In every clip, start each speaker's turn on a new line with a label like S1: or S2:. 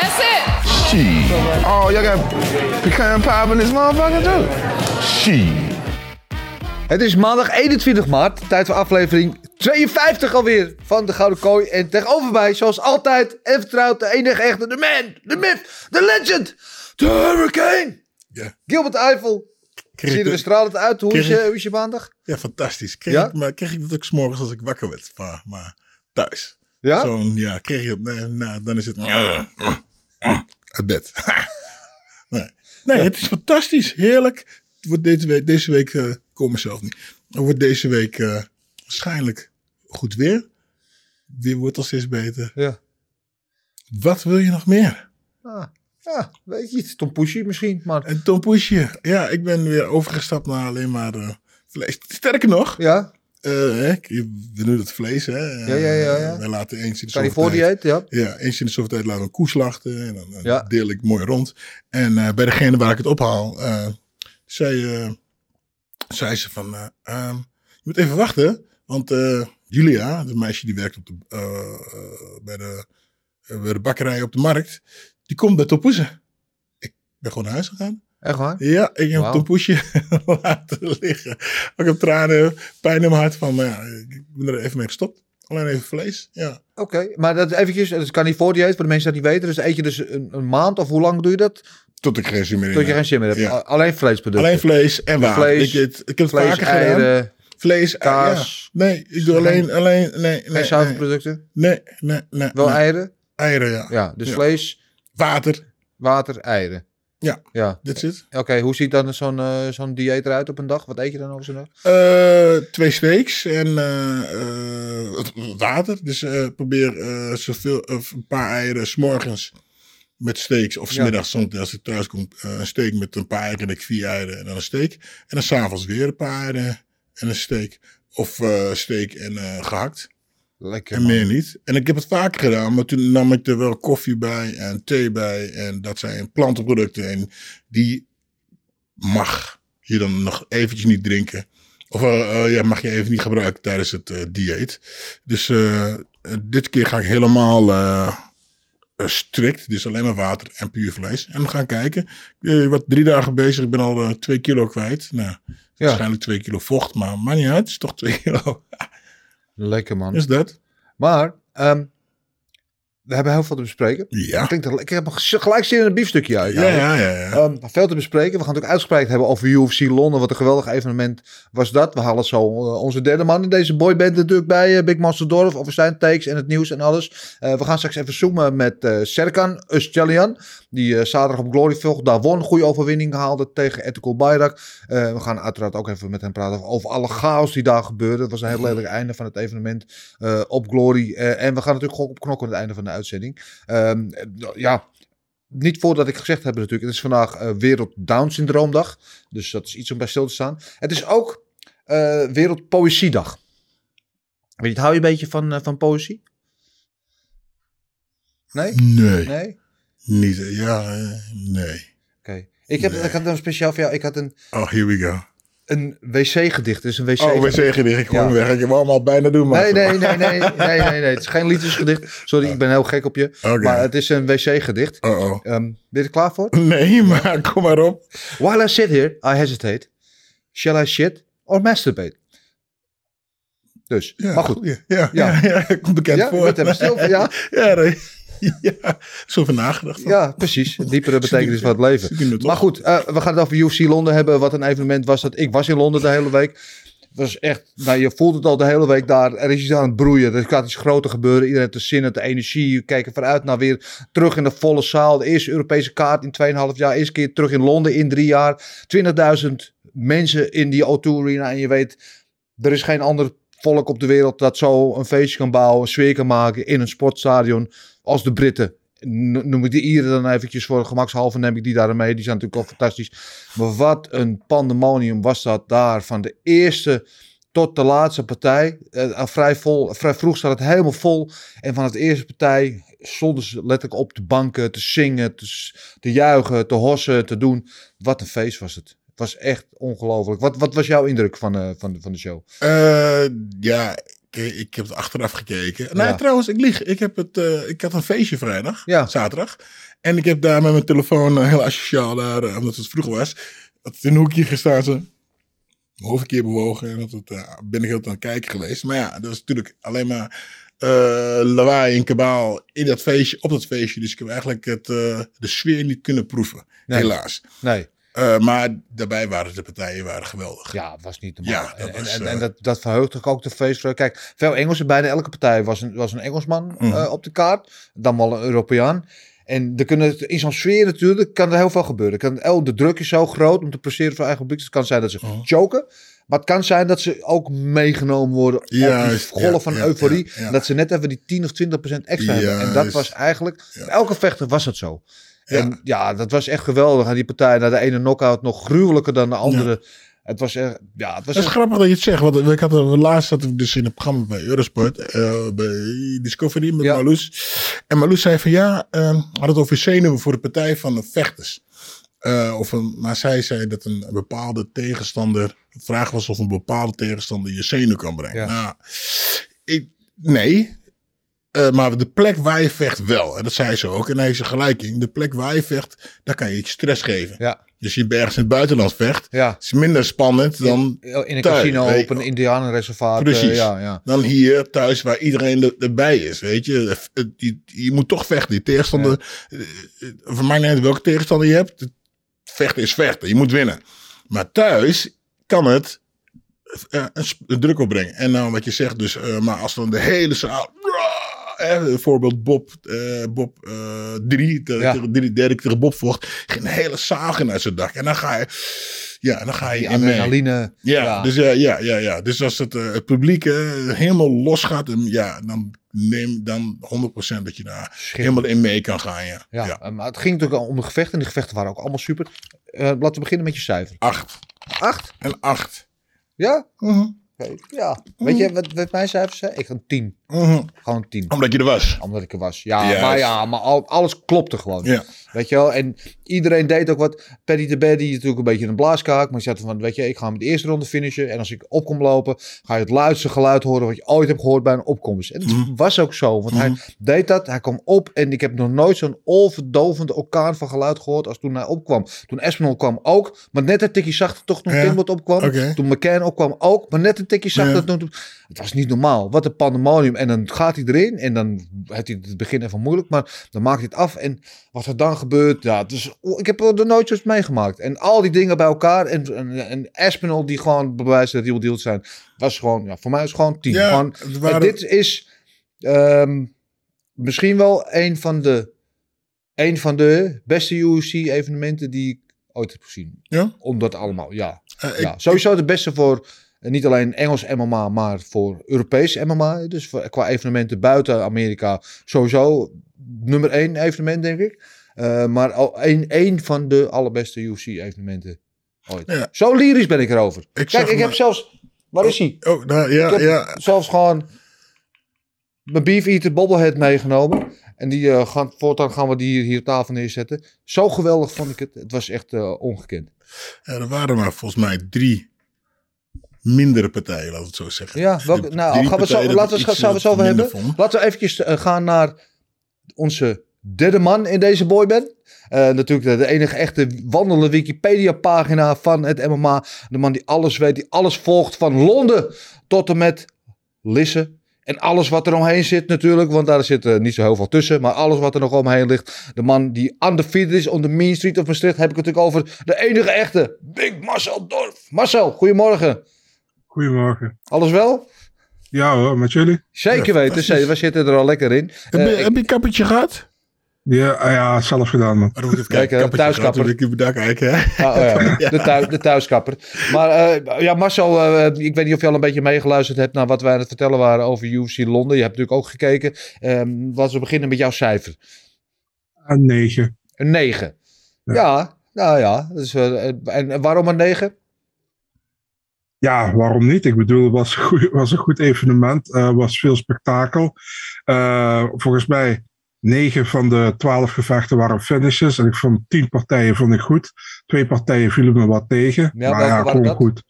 S1: That's it.
S2: Shit. Oh, y'all got pecan pie in this motherfucker too? Shit.
S3: Het is maandag 21 maart, tijd voor aflevering 52 alweer van de Gouden Kooi. En tegenover mij, zoals altijd en vertrouwd, de enige echte, de man, de myth, de legend, de hurricane.
S4: Ja.
S3: Gilbert Eiffel.
S4: Kreeg
S3: Zie je er stralend uit? Hoe is, je,
S4: ik-
S3: hoe is je maandag?
S4: Ja, fantastisch. Kreeg
S3: Ja?
S4: Ik, maar kreeg ik dat ook s'morgens als ik wakker werd? Maar, maar thuis.
S3: Ja?
S4: Zo'n, ja, kreeg je. Nee, nou, dan is het uit bed. nee. nee, het is fantastisch. Heerlijk. Wordt deze week, deze week ik kom mezelf niet. Het wordt deze week eh, waarschijnlijk goed weer. Weer wordt al steeds beter.
S3: Ja.
S4: Wat wil je nog meer?
S3: Ah, ja, weet je niet. Tom Pushy misschien, maar...
S4: En Tom Poesje. Ja, ik ben weer overgestapt naar alleen maar eh, vlees. Sterker nog,
S3: Ja,
S4: Eh, hè, we doen het vlees, hè.
S3: Ja, ja, ja, ja.
S4: Wij laten eens in de zoveel
S3: voor
S4: tijd...
S3: Ja.
S4: Ja, eens in de zoveel tijd laten we een koe slachten. En dan,
S3: Ja.
S4: deel ik mooi rond. En eh, bij degene waar ik het ophaal, eh, zei, eh, zei ze van... eh, ehm, je moet even wachten, want eh, Julia, de meisje die werkt op de, eh, eh, bij, de, eh, bij de bakkerij op de markt... die komt bij Topoezen. Ik ben gewoon naar huis gegaan.
S3: Echt waar?
S4: Ja, ik heb een poesje laten liggen. Ik heb tranen, pijn in mijn hart van, maar ja, ik ben er even mee gestopt. Alleen even vlees, ja.
S3: Oké, maar dat eventjes, dat kan niet voor dieet, voor de mensen die dat niet weten. Dus eet je dus een, een maand of hoe lang doe je dat?
S4: Tot ik geen zin meer
S3: Tot je geen zin meer hebt.
S4: Ja.
S3: Alleen vleesproducten.
S4: Alleen vlees en water.
S3: Vlees,
S4: ik, heb
S3: Vlees,
S4: vaker gedaan.
S3: eieren,
S4: Vlees,
S3: kaas.
S4: Ja. Nee, ik doe alleen, alleen, nee, nee,
S3: geen
S4: nee. Nee, nee, nee.
S3: Wel
S4: nee.
S3: eieren?
S4: Eieren, ja.
S3: Ja, dus
S4: Ja.
S3: vlees,
S4: Water,
S3: water, eieren.
S4: Ja.
S3: Ja.
S4: dit zit.
S3: Oké, hoe ziet dan zo'n eh, zo'n dieet eruit op een dag? Wat eet je dan over zo'n dag?
S4: Eh, twee steaks en eh, wat- wat water. Dus probeer zoveel, of een paar eieren s'morgens met steaks. Of
S3: Ja.
S4: smiddags, soms als ik thuis kom, een steak met een paar eieren. En ik vier eieren en dan een steak. En dan s'avonds weer een paar eieren en een steak. Of steak en eh, gehakt.
S3: Lekker.
S4: En meer niet. En ik heb het vaker gedaan, maar toen nam ik er wel koffie bij en thee bij. En dat zijn plantenproducten. En die mag je dan nog eventjes niet drinken. Of eh, eh, ja, mag je even niet gebruiken tijdens het eh, dieet. Dus dit keer ga ik helemaal strikt. Dus alleen maar water en puur vlees. En we gaan kijken. Ik wat drie dagen bezig. Ik ben al twee kilo kwijt. Nou, waarschijnlijk twee kilo vocht. Maar maakt niet uit. Het is toch twee kilo.
S3: Lekker man.
S4: Is dat?
S3: Maar, ehm, we hebben heel veel te bespreken.
S4: Ja.
S3: Klinkt er, ik heb gelijk zin in een biefstukje uit.
S4: Ja, ja, ja. ja.
S3: Ehm, veel te bespreken. We gaan het ook uitgebreid hebben over UFC Londen. Wat een geweldig evenement was dat. We halen zo eh, onze derde man in deze boyband natuurlijk bij. eh, Big Monster Dorf. Over zijn takes en het nieuws en alles. Eh, we gaan straks even zoomen met Serkan Özcalyan. Die zaterdag op Glory volgt. Daar won. Goede overwinning haalde tegen Etikul Bayrak. We gaan uiteraard ook even met hem praten over alle chaos die daar gebeurde. Het was een heel lelijk einde van het evenement op Glory. En we gaan natuurlijk gewoon op knokken aan het einde van de uitzending. Ehm, eh, ja, niet voordat ik gezegd heb natuurlijk, het is vandaag eh, Wereld Down Syndroomdag. Dus dat is iets om bij stil te staan. Het is ook eh Wereld Poëziedag. Weet je, hou je een beetje van, eh, van poëzie? Nee?
S4: Nee.
S3: Nee?
S4: Niet, ja, nee.
S3: Oké. Ik, heb, ik had een speciaal voor jou. Ik had een,
S4: Oh, here we go.
S3: Een wc-gedicht. Dus een wc
S4: Oh, we zeggen dicht. Ik gooi
S3: Ja.
S4: weg. Ik heb allemaal bijna doen, maar.
S3: Nee, nee, nee, nee, nee, nee, nee, nee. Het is geen liedjesgedicht. Sorry, ik ben heel gek op je.
S4: Oké.
S3: Maar het is een wc-gedicht.
S4: Oh, oh.
S3: Ben je er klaar voor?
S4: Nee, maar kom maar op.
S3: While I sit here, I hesitate. Shall I shit or masturbate? Dus,
S4: Ja,
S3: maar goed.
S4: Ja, ja,
S3: Ja.
S4: ja. ja, komt bekend
S3: Ja,
S4: voor.
S3: met hem stil van, ja?
S4: ja, nee. ja, zo van nagedacht. van.
S3: Ja, precies. Diepere betekenis van het leven.
S4: Het
S3: Maar goed, eh, we gaan het over UFC Londen hebben. Wat een evenement was dat. Ik was in Londen de hele week. Het was echt, nou, je voelt het al de hele week daar. Er is iets aan het broeien. Er gaat iets groter gebeuren. Iedereen heeft de zin en de energie. We kijken vooruit naar weer terug in de volle zaal. De eerste Europese kaart in 2,5 jaar. Eerste keer terug in Londen in drie jaar. 20.000 mensen in die O2 Arena. En je weet, er is geen ander volk op de wereld dat zo een feestje kan bouwen. Sfeer kan maken in een sportstadion als de Britten. noem ik de Ieren dan eventjes voor gemakshalve, neem ik die daar mee. Die zijn natuurlijk al fantastisch. Maar wat een pandemonium was dat daar van de eerste tot de laatste partij. Eh, vrij, vol, vrij vroeg staat het helemaal vol. En van het eerste partij stonden ze letterlijk op de banken te zingen, te, juichen, te hossen, te doen. Wat een feest was het. Was echt ongelooflijk. Wat, wat was jouw indruk van, eh, van, van de show?
S4: Eh, ja, ik, heb het achteraf gekeken. Nee,
S3: Ja.
S4: trouwens, ik lieg. Ik, heb het, eh, ik had een feestje vrijdag,
S3: Ja.
S4: zaterdag. En ik heb daar met mijn telefoon eh, heel asociaal daar, eh, omdat het vroeg was, dat in een hoekje gestaan zo. Mijn hoofd een keer bewogen en dat het, ben ik heel aan het kijken geweest. Maar ja, dat is natuurlijk alleen maar lawaai en kabaal in dat feestje, op dat feestje. Dus ik heb eigenlijk het, de sfeer niet kunnen proeven,
S3: Nee.
S4: helaas.
S3: Nee.
S4: Eh, maar daarbij waren de partijen waren geweldig.
S3: Ja, het was niet normaal.
S4: Ja, dat
S3: en, en-
S4: was,
S3: en,
S4: eh,
S3: en dat, dat verheugde ook de feestvreugde. Kijk, veel Engelsen, bijna elke partij was een, was een Engelsman
S4: Mhm.
S3: eh, op de kaart. Dan wel een Europeaan. En er kunnen, in zo'n sfeer natuurlijk kan er heel veel gebeuren. Kan, oh, de druk is zo groot om te presteren voor eigen publiek. Het kan zijn dat ze
S4: Mhm.
S3: choken. Maar het kan zijn dat ze ook meegenomen worden op die golf
S4: ja,
S3: van
S4: ja,
S3: euforie.
S4: ja.
S3: Dat ze net even die 10 of 20 procent extra hebben. En dat was eigenlijk, elke vechter was het zo.
S4: Ja.
S3: En ja, dat was echt geweldig. En die partij, na de ene knockout nog gruwelijker dan de andere. Het was echt, ja, het was
S4: Dat is
S3: echt-
S4: grappig dat je het zegt. Want ik had er laatst zat ik dus in een programma bij Eurosport, eh, bij Discovery met
S3: Ja.
S4: Marloes. En Marloes zei van ja, eh, had het over zenuwen voor de partij van de vechters. Eh, of een, maar zij zei dat een bepaalde tegenstander, de vraag was of een bepaalde tegenstander je zenuw kan brengen.
S3: Ja.
S4: Nou, ik, nee. Eh, maar de plek waar je vecht wel. En dat zei ze ook. En daar heeft ze gelijk in. De plek waar je vecht, daar kan je je stress geven.
S3: ja,
S4: Dus je bergens in het buitenland vecht,
S3: ja.
S4: is minder spannend dan
S3: in een
S4: thuis,
S3: casino
S4: weet
S3: op
S4: je.
S3: een indianenreservaat.
S4: Precies.
S3: eh, ja, ja.
S4: dan hier thuis waar iedereen er- erbij is. Weet je, Het- het- je, je moet toch vechten. Die tegenstander, eh, eh, voor mij niet welke tegenstander je hebt. Vechten is vechten. Je moet winnen. Maar thuis kan het eh, een, een druk opbrengen. En nou wat je zegt, dus, eh, maar als dan de hele zaal. Bijvoorbeeld voorbeeld Bob, eh, Bob eh, drie, Bob vocht, geen een hele zagen naar zijn dak. En dan ga je, ja, dan ga je in
S3: adrenaline.
S4: Ja, Dus, ja, ja, ja, ja. dus als het, het publiek helemaal los gaat, ja, dan neem dan 100% dat je daar helemaal in mee kan gaan. Ja.
S3: Ja, maar het ging natuurlijk om de gevechten. En gevechten waren ook allemaal super. Laten we beginnen met je cijfer.
S4: 8.
S3: 8?
S4: en acht
S3: Ja?
S4: Mhm.
S3: Ja. Weet mhm. je wat, wat mijn cijfers zijn? Ik een 10.
S4: Mm,
S3: gewoon tien.
S4: Omdat je er was.
S3: Omdat ik er was. Ja, maar ja, maar alles klopte gewoon.
S4: Ja.
S3: Weet je wel? En iedereen deed ook wat. Paddy de Baddy is natuurlijk een beetje een blaaskaak. Maar ze zei van, weet je, ik ga met de eerste ronde finishen. En als ik op kom lopen, ga je het luidste geluid horen wat je ooit hebt gehoord bij een opkomst. En
S4: mhm.
S3: was ook zo. Want hij mhm. deed dat. Hij kwam op. En ik heb nog nooit zo'n olverdovende orkaan van geluid gehoord als toen hij opkwam. Toen Espinol kwam ook. Maar net een tikje zachter toch nog
S4: ja.
S3: Timbot opkwam. Toen McCann opkwam ook. Maar net een tikje zachter. Toen, het was niet normaal. Wat een pandemonium. En dan gaat hij erin. En dan heeft hij het begin even moeilijk. Maar dan maakt hij het af. En wat er dan gebeurt. Ja, dus, ik heb er nooit zoiets meegemaakt. En al die dingen bij elkaar. En, en, en die gewoon bewijzen real deal zijn. Was gewoon, ja, voor mij is het gewoon tien.
S4: Ja,
S3: gewoon,
S4: waren-
S3: dit is ehm, misschien wel een van de, een van de beste UFC-evenementen die ik ooit heb gezien.
S4: Ja?
S3: Omdat allemaal, ja.
S4: Eh, ik-
S3: ja. Sowieso de beste voor eh, niet alleen Engels MMA, maar voor Europees MMA. Dus qua evenementen buiten Amerika sowieso nummer één evenement, denk ik. Eh, maar al een van de allerbeste UFC-evenementen ooit.
S4: Ja.
S3: Zo lyrisch ben ik erover.
S4: Ik
S3: Kijk, ik heb zelfs... Waar is hij?
S4: Oh, nou, ja, ja.
S3: zelfs gewoon mijn Beef Eater bobblehead meegenomen. En die eh, gaan, voortaan gaan we die hier, hier op tafel neerzetten. Zo geweldig vond ik het. Het was echt ongekend.
S4: Ja, er waren maar volgens mij drie mindere partijen, laten we het zo zeggen.
S3: Ja, welke,
S4: De
S3: nou, gaan we zo, laten we het zo, over hebben.
S4: vond.
S3: Laten we eventjes eh, gaan naar onze derde man in deze boyband. Eh, natuurlijk de, de enige echte wandelende Wikipedia-pagina van het MMA. De man die alles weet, die alles volgt van Londen tot en met Lisse. En alles wat er omheen zit natuurlijk, want daar zit eh, niet zo heel veel tussen. Maar alles wat er nog omheen ligt. De man die undefeated is on the Main Street of Maastricht. Heb ik het natuurlijk over de enige echte Big Marcel Dorf. Marcel, goedemorgen.
S5: Goedemorgen.
S3: Alles wel?
S5: Ja hoor, met jullie?
S3: Zeker
S4: Ja,
S3: weten, zeker. we zitten er al lekker in.
S4: Heb, je,
S3: Eh, ik-
S4: heb je een kappertje gehad?
S5: Ja, ah ja, zelf gedaan man.
S4: Dan moet even
S3: Kijk,
S4: kijken.
S3: eh,
S4: kappertje
S3: thuiskapper.
S4: moet ik daar kijken. Hè?
S3: Ah, oh ja, De, thui- de thuiskapper. Maar eh, ja, Marcel, eh, ik weet niet of je al een beetje meegeluisterd hebt naar wat wij aan het vertellen waren over UFC Londen. Je hebt natuurlijk ook gekeken. Ehm laten we beginnen met jouw cijfer.
S5: Een 9.
S3: Een 9. Ja,
S5: Ja.
S3: nou ja. Dus, en, en waarom een 9?
S5: Ja, waarom niet? Ik bedoel, het was, was een goed evenement. Er was veel spektakel. Eh, volgens mij, negen van de twaalf gevechten waren finishes. En ik vond tien partijen vond ik goed. Twee partijen vielen me wat tegen.
S3: Ja,
S5: maar ja, gewoon
S3: dat?
S5: goed.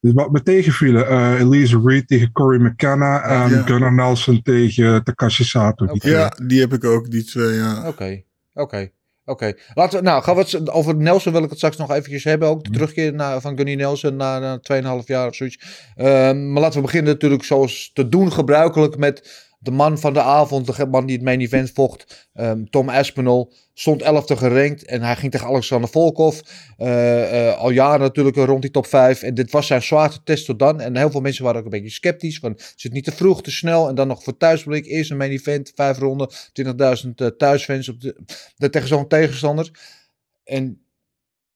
S5: Dus wat me tegenvielen, eh Elise Reed tegen Corey McKenna en
S4: Ja.
S5: Gunnar Nelson tegen Takashi Sato. Die.
S4: Ja, die heb ik ook, die twee, ja.
S3: Oké, oké, oké. Laten we, nou, gaan we het over Nelson wil ik het straks nog eventjes hebben. Ook de terugkeer naar, van Gunny Nelson na, na 2,5 jaar of zoiets. Ehm, maar laten we beginnen natuurlijk zoals te doen gebruikelijk met de man van de avond. De man die het main event vocht. ehm, Tom Aspinall. Stond 11e gerankt en hij ging tegen Alexander Volkov. Eh, eh, al jaren natuurlijk rond die top 5. En dit was zijn zwaarste test tot dan. En heel veel mensen waren ook een beetje sceptisch. Van, is het niet te vroeg, te snel? En dan nog voor thuisblik. Eerst een main event, vijf ronden. 20.000 eh, thuisfans op de, de, tegen zo'n tegenstander. En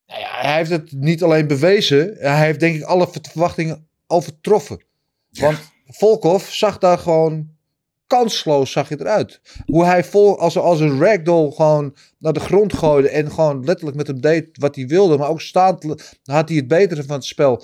S3: nou ja, hij heeft het niet alleen bewezen. Hij heeft denk ik alle verwachtingen overtroffen. Want Volkov zag daar gewoon kansloos zag je eruit. Hoe hij vol als, als een ragdoll gewoon naar de grond gooide en gewoon letterlijk met hem deed wat hij wilde. Maar ook staand had hij het betere van het spel.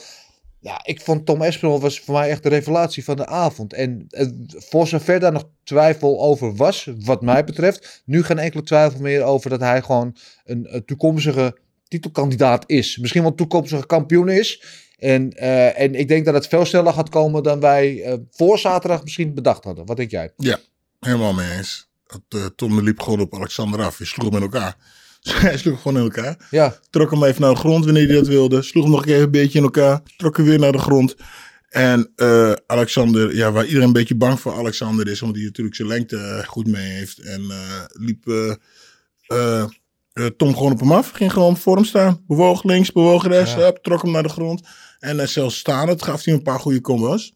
S3: Ja, ik vond Tom Espinol was voor mij echt de revelatie van de avond. En eh, voor zover daar nog twijfel over was, wat mij betreft, nu geen enkele twijfel meer over dat hij gewoon een, een toekomstige titelkandidaat is. Misschien wel toekomstige kampioen is. En, eh, en ik denk dat het veel sneller gaat komen dan wij eh, voor zaterdag misschien bedacht hadden. Wat denk jij?
S4: Helemaal mee eens. Dat, eh, Tom liep gewoon op Alexander af. Hij sloeg hem in elkaar. hij sloeg gewoon in elkaar.
S3: Ja,
S4: Trok hem even naar de grond wanneer hij dat wilde. Sloeg hem nog even een beetje in elkaar. Trok hem weer naar de grond. En Alexander, ja, waar iedereen een beetje bang voor Alexander is, omdat hij natuurlijk zijn lengte goed mee heeft. En liep Tom gewoon op hem af. Ging gewoon voor hem staan. Bewoog links, bewoog rechts.
S3: Ja.
S4: hup, trok hem naar de grond. En eh, zelfs staan, het gaf hij een paar goede combos.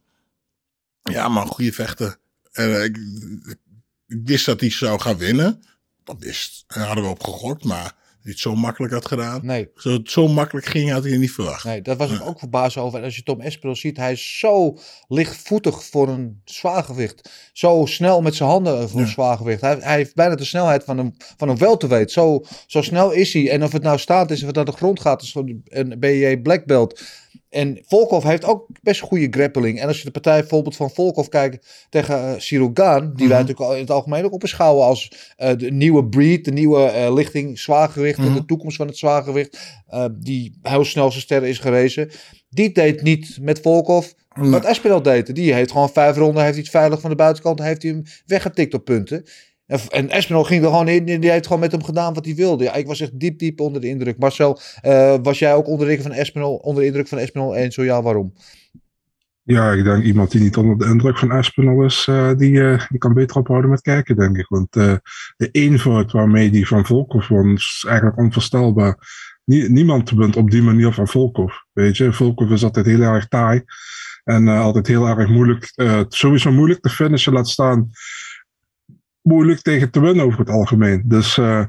S4: Ja, maar goede vechten. En eh, ik, ik wist dat hij zou gaan winnen. Dat wist. Daar hadden we op gegokt, maar het zo makkelijk had gedaan.
S3: nee.
S4: Zo, het zo makkelijk ging, had hij het niet verwacht.
S3: Nee, daar was ik ook verbaasd over. En als je Tom Espinel ziet, hij is zo lichtvoetig voor een zwaargewicht. Zo snel met zijn handen voor een zwaargewicht. Hij, hij heeft bijna de snelheid van een, van een welterweight. Zo, zo snel is hij. En of het nou staat is of het naar de grond gaat, is een BJ Black Belt. En Volkov heeft ook best goede grappling. En als je de partij bijvoorbeeld van Volkov kijkt tegen uh, Cyril Gaan, die wij natuurlijk al in het algemeen ook beschouwen als eh, de nieuwe breed, de nieuwe eh, lichting zwaargewicht en de toekomst van het zwaargewicht, die heel snel zijn sterren is gerezen. Die deed niet met Volkov wat Espinel deed. Die heeft gewoon vijf ronden, heeft hij het veilig van de buitenkant, heeft hij hem weggetikt op punten. En, Espinel ging er gewoon in die heeft gewoon met hem gedaan wat hij wilde. Ja, ik was echt diep, diep onder de indruk. Marcel, eh, was jij ook onder de indruk van Espinel, onder de indruk van Espinel en zo ja, waarom?
S5: Ja, ik denk iemand die niet onder de indruk van Aspinall is, eh, die, eh, die kan beter ophouden met kijken, denk ik. Want de eenvoud waarmee die van Volkov won, is eigenlijk onvoorstelbaar. Nie- niemand wint op die manier van Volkov. Weet je, Volkov is altijd heel erg taai. En altijd heel erg moeilijk, sowieso moeilijk te finishen, laat staan. Moeilijk tegen te winnen over het algemeen. Dus eh,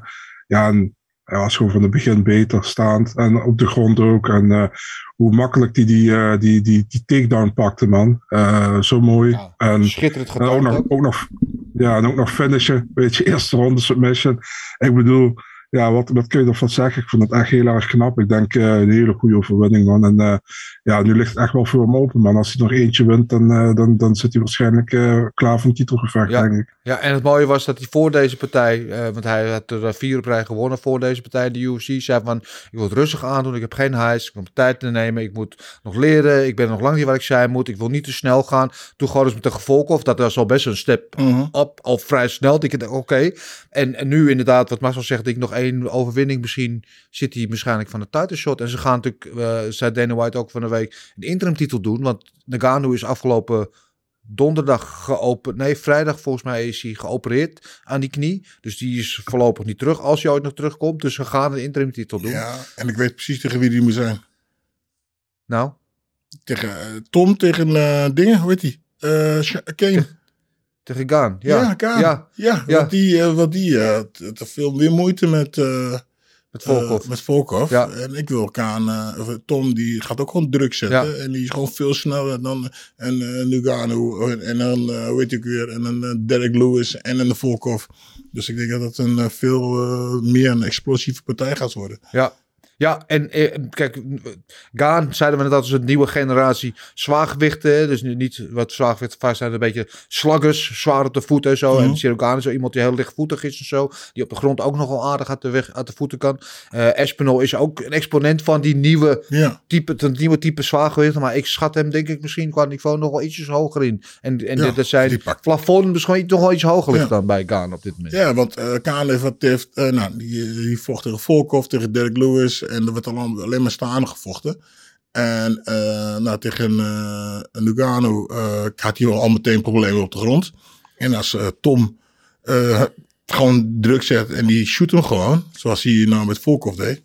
S5: ja, en hij was gewoon van het begin beter staand. En op de grond ook. En eh, hoe makkelijk die die, eh, die, die, die takedown pakte, man. Zo mooi.
S3: Ja,
S5: en,
S3: Schitterend
S5: en ook, nog,
S3: ook
S5: nog, ja, en ook nog finishen. Weet je, eerste ronde submission. Ik bedoel, ja, wat, wat kun je ervan zeggen? Ik vond het echt heel erg knap. Ik denk eh, een hele goede overwinning, man. En eh, ja, nu ligt het echt wel voor hem open, man. Als hij nog eentje wint, dan, eh, dan, dan zit hij waarschijnlijk eh, klaar voor een titelgevecht,
S3: Ja.
S5: denk ik.
S3: Ja, en het mooie was dat hij voor deze partij, eh, want hij had er vier op rij gewonnen voor deze partij, de UFC, zei van, ik wil het rustig aandoen, ik heb geen highs, ik moet tijd te nemen, ik moet nog leren, ik ben nog lang niet waar ik zijn moet, ik wil niet te snel gaan. Toen gewoon eens met de gevolg of dat was al best een step
S4: Mhm.
S3: op, al vrij snel. Ik dacht, oké. En, en nu inderdaad, wat Marcel zegt, ik nog één overwinning misschien zit hij waarschijnlijk van de title shot. En ze gaan natuurlijk, eh zei Dana White ook van de week, een interim titel doen, want Nagano is afgelopen donderdag geopend. Nee, vrijdag volgens mij is hij geopereerd aan die knie. Dus die is voorlopig niet terug. Als hij ooit nog terugkomt. Dus ze gaan een interim titel doen.
S4: Ja, en ik weet precies tegen wie die moet zijn.
S3: Nou,
S4: Tegen eh, Tom, tegen eh, dingen, hoe heet die? Eh Sha- Kane.
S3: Tegen Gaan. Ja,
S4: Ja, Kaan.
S3: ja.
S4: Ja,
S3: Ja.
S4: want die, eh, want die eh, had veel meer moeite met, eh,
S3: Met Volkov.
S4: Met Volkov.
S3: Ja.
S4: En ik wil Kaan, Tom, die gaat ook gewoon druk zetten. En die is gewoon veel sneller dan een uh, Nugano. En, en dan, weet ik weer, en eh, Derek Lewis en een Volkov. Dus ik denk dat het een veel meer een explosieve partij gaat worden.
S3: Ja. Ja, en eh, kijk, Gaan zeiden we net dat is een nieuwe generatie zwaargewichten. Dus niet wat zwaargewichten vaak zijn, een beetje slaggers, zwaar op de voeten en zo.
S4: Mhm.
S3: En Sirogaan is zo iemand die heel lichtvoetig is en zo. Die op de grond ook nogal aardig uit de, weg, uit de voeten kan. Eh Espinol is ook een exponent van die nieuwe
S4: Ja.
S3: type, nieuwe type zwaargewichten. Maar ik schat hem denk ik misschien qua niveau nog wel ietsjes hoger in. En, en
S4: Ja,
S3: dat zijn plafond misschien nog wel iets hoger ligt
S4: Ja.
S3: dan bij Gaan op dit moment.
S4: Ja, want eh Kaan heeft, eh, nou, die, die vocht tegen Volkov, tegen Derek Lewis. En er werd al alleen maar staande gevochten. En eh, nou, tegen eh Nugano eh, had hij al meteen problemen op de grond. En als Tom gewoon druk zet en die shoot hem gewoon, zoals hij nou met Volkov deed.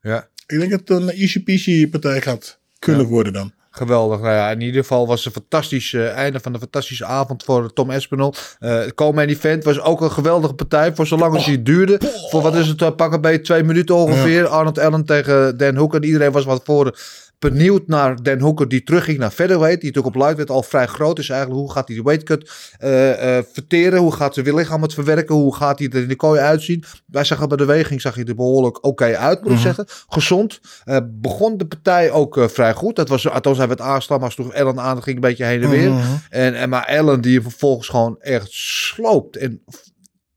S3: Ja.
S4: Ik denk dat het een easy peasy partij gaat kunnen
S3: Ja.
S4: worden dan.
S3: Geweldig. Nou ja, in ieder geval was het een fantastisch eh, einde van een fantastische avond voor Tom Espinol. Eh het Komen Event was ook een geweldige partij voor zolang als die duurde. Voor wat is het, uh, pakken bij twee minuten ongeveer. Arnold Allen tegen Dan Hooker. Iedereen was wat voor benieuwd naar Dan Hooker die terugging naar featherweight. Die natuurlijk op lightweight al vrij groot is eigenlijk. Hoe gaat hij de weightcut eh eh verteren? Hoe gaat zijn lichaam het verwerken? Hoe gaat hij er in de kooi uitzien? Wij zagen bij de weging zag hij er behoorlijk oké uit, moet ik zeggen. Gezond. Eh, begon de partij ook vrij goed. Dat was, althans hij werd aangestaan, maar sloeg Ellen aan. Ging een beetje heen en weer. En, en maar Ellen die hem vervolgens gewoon echt sloopt. En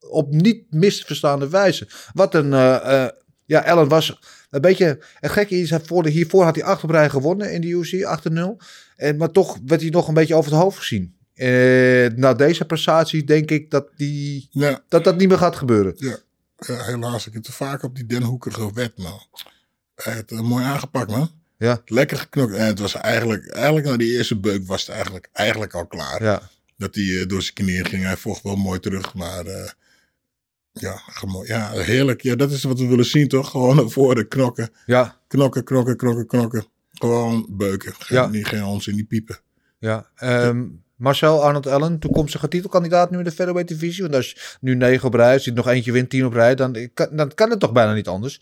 S3: op niet misverstaande wijze. Wat een... ja, Ellen was een beetje... Het gekke is, hij voor de, hiervoor had hij acht op rij gewonnen in de UFC, 8-0. En, maar toch werd hij nog een beetje over het hoofd gezien. Eh, na deze prestatie denk ik dat, die,
S4: Ja,
S3: dat dat niet meer gaat gebeuren.
S4: ja, ja, helaas. Ik heb te vaak op die Den Hoeker gewet, man. Hij heeft het mooi aangepakt, man.
S3: Ja,
S4: Lekker geknokt. En het was eigenlijk, eigenlijk na die eerste beuk was het eigenlijk, eigenlijk al klaar.
S3: ja.
S4: Dat hij eh, door zijn knieën ging. Hij vocht wel mooi terug, maar eh, ja, ja, heerlijk. Ja, dat is wat we willen zien, toch? Gewoon naar voren knokken.
S3: Ja,
S4: Knokken, knokken, knokken, knokken. Gewoon beuken. Geen,
S3: Ja.
S4: niet, geen ons in die piepen.
S3: ja. Ehm, Marcel Arnold Allen, toekomstige titelkandidaat nu in de featherweight divisie. Want als je nu 9 op rij, als je nog eentje wint, 10 op rij, dan kan, dan kan het toch bijna niet anders.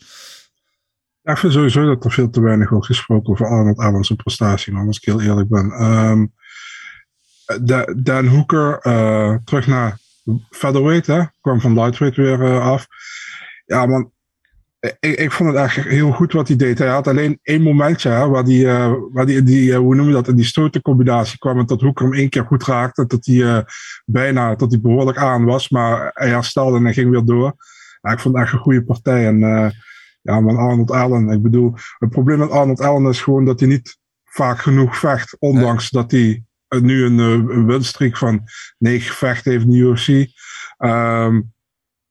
S5: Ja, ik vind sowieso dat er veel te weinig wordt gesproken over Arnold Allen zijn prestatie, man, als ik heel eerlijk ben. Ehm Da- Dan Hooker, eh, terug naar featherweight, hè? kwam van lightweight weer eh, af. Ja, man, ik, ik vond het echt heel goed wat hij deed. Hij had alleen één momentje hè, waar die, eh, waar die, die eh, hoe noem je dat, in die stotencombinatie kwam en dat Hooker hem één keer goed raakte, dat hij bijna, dat hij behoorlijk aan was, maar hij herstelde en hij ging weer door. Ja, ik vond het echt een goede partij en ja, man, Arnold Allen. Ik bedoel, het probleem met Arnold Allen is gewoon dat hij niet vaak genoeg vecht. Ondanks dat hij nu een, eh, een winstreek van negen gevechten heeft in de UFC. Ehm,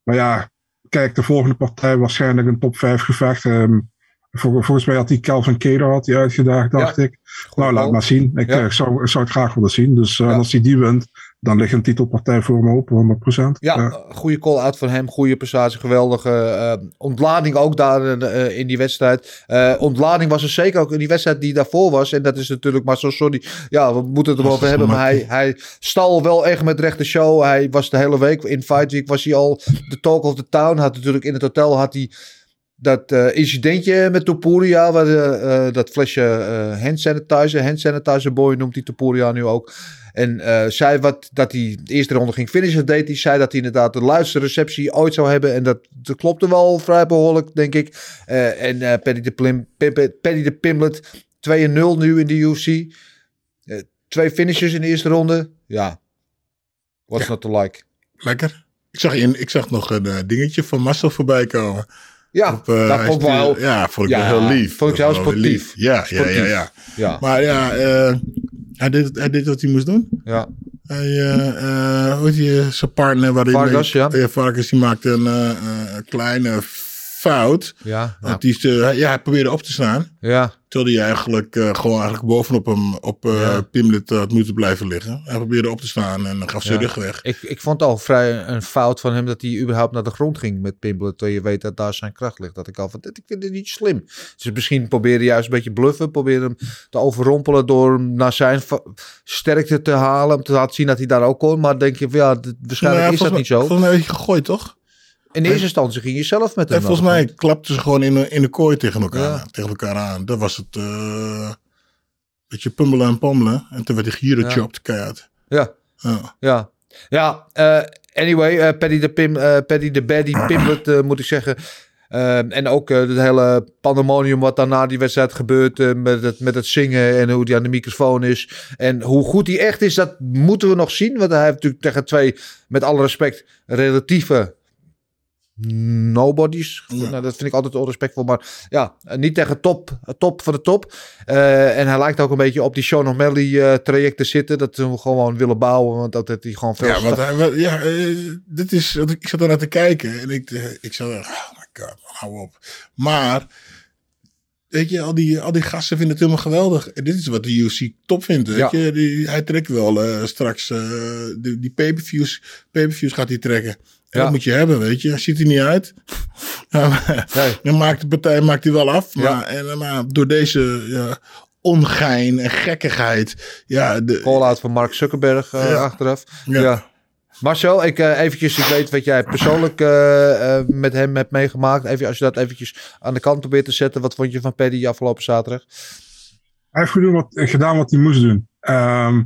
S5: maar ja, kijk, de volgende partij waarschijnlijk een top 5 gevecht. Ehm, vol- volgens mij had hij Calvin Cater had hij uitgedaagd, dacht ik. nou, laat maar zien. Ik,
S3: Ja.
S5: eh, zou, zou het graag willen zien. Dus eh,
S3: Ja.
S5: als hij die wint, dan ligt een titelpartij voor hem open, 100%.
S3: Ja,
S5: Eh,
S3: goede call-out van hem. Goede prestatie. Geweldige ontlading ook daar in die wedstrijd. Ontlading was er zeker ook in die wedstrijd die daarvoor was. En dat is natuurlijk maar zo sorry. Ja, we moeten het erover hebben. Maar hij, hij stal wel echt met rechte show. Hij was de hele week in Fight Week was hij al de talk of the town. Had natuurlijk in het hotel had hij dat eh, incidentje met Topuria, waar, eh, eh, dat flesje eh, hand sanitizer, hand sanitizer boy noemt hij Topuria nu ook. En zei wat, dat hij de eerste ronde ging finishen, deed hij. Zei dat hij inderdaad de luidste receptie ooit zou hebben. En dat, dat klopte wel vrij behoorlijk, denk ik. En Paddy, de Plim, Pim- Paddy de Pimlet, 2-0 nu in de UFC. Twee finishes in de eerste ronde. Ja, what's not to like.
S4: Lekker. Ik zag, in, ik zag nog een dingetje van Marcel voorbij komen.
S3: Ja,
S4: Op, eh,
S3: dat
S4: hij
S3: vond ik wel...
S4: Ja, vond ik
S3: Ja,
S4: wel heel lief.
S3: vond ik zelfs
S4: Wel heel
S3: sportief.
S4: lief. Ja, ja, ja,
S3: Sportief.
S4: ja.
S3: Ja,
S4: Maar ja, eh, hij, deed, hij deed wat hij moest doen.
S3: ja.
S4: Hij, eh, eh, hoe heet die, zijn partner waar hij
S3: Vargas,
S4: mee-
S3: ja.
S4: Vargas, die maakte een een kleine fout.
S3: Ja.
S4: Want die, is, eh, ja, hij probeerde op te staan.
S3: ja.
S4: Terwijl hij eigenlijk eh, gewoon eigenlijk bovenop hem op eh
S3: Ja.
S4: Pimlet had moeten blijven liggen. Hij probeerde op te staan en dan gaf zijn
S3: Ja.
S4: rug weg.
S3: Ik, ik vond het al vrij een fout van hem dat hij überhaupt naar de grond ging met Pimblet. Terwijl je weet dat daar zijn kracht ligt. Dat ik al van, dit, ik vind dit niet slim. Dus misschien probeerde juist een beetje bluffen. Probeerde hem te overrompelen door hem naar zijn sterkte te halen. Om te laten zien dat hij daar ook kon. Maar denk je, van, ja, dit- waarschijnlijk
S4: Nou,
S3: is dat niet zo.
S4: Volgens mij werd hij gegooid, toch?
S3: In eerste instantie ging je zelf met hem.
S4: En volgens mij klapten ze gewoon in de, in de kooi tegen elkaar,
S3: Ja.
S4: tegen elkaar aan. Dat was het. eh beetje pummelen en pommelen. En toen werd hij hier
S3: Ja.
S4: chopped keihard.
S3: Ja.
S4: Ja.
S3: Ja, ja eh, anyway, eh Paddy de, Pim, Paddy de Baddy Pimlet, eh, moet ik zeggen. En ook het hele pandemonium wat daarna die wedstrijd gebeurt met, het, met het zingen en hoe die aan de microfoon is. En hoe goed hij echt is, dat moeten we nog zien. Want hij heeft natuurlijk tegen twee, met alle respect, relatieve nobodies.
S4: Ja.
S3: Nou, dat vind ik altijd onrespectvol. Maar ja, eh, niet tegen top, top van de top. Eh, en hij lijkt ook een beetje op die Sean O'Malley eh, traject te zitten. Dat we gewoon willen bouwen. Want dat heeft hij gewoon veel...
S4: Ja, want hij, ja, eh, dit is, ik zat naar te kijken en ik, eh, ik zat oh my god, hou op. Maar, weet je, al die, al die gasten vinden het helemaal geweldig. En dit is wat de UFC top vindt, weet
S3: Ja.
S4: je. Die, hij trekt wel eh, straks, eh, die, die pay-per-views, pay-per-views gaat hij trekken.
S3: Ja.
S4: dat moet je hebben, weet je. Ziet er niet uit. Ja, maar-
S3: Nee.
S4: Dan maakt de partij maakt hij wel af. Maar,
S3: Ja.
S4: en, maar door deze ja, ongein en gekkigheid. Ja, de,
S3: call-out van Mark Zuckerberg eh,
S4: Ja.
S3: achteraf.
S4: Ja.
S3: Ja. Marcel, ik eh, eventjes, ik weet wat jij persoonlijk eh, eh, met hem hebt meegemaakt. Even, als je dat eventjes aan de kant probeert te zetten. Wat vond je van Paddy afgelopen zaterdag?
S5: Hij heeft gedaan wat, gedaan wat hij moest doen. Ehm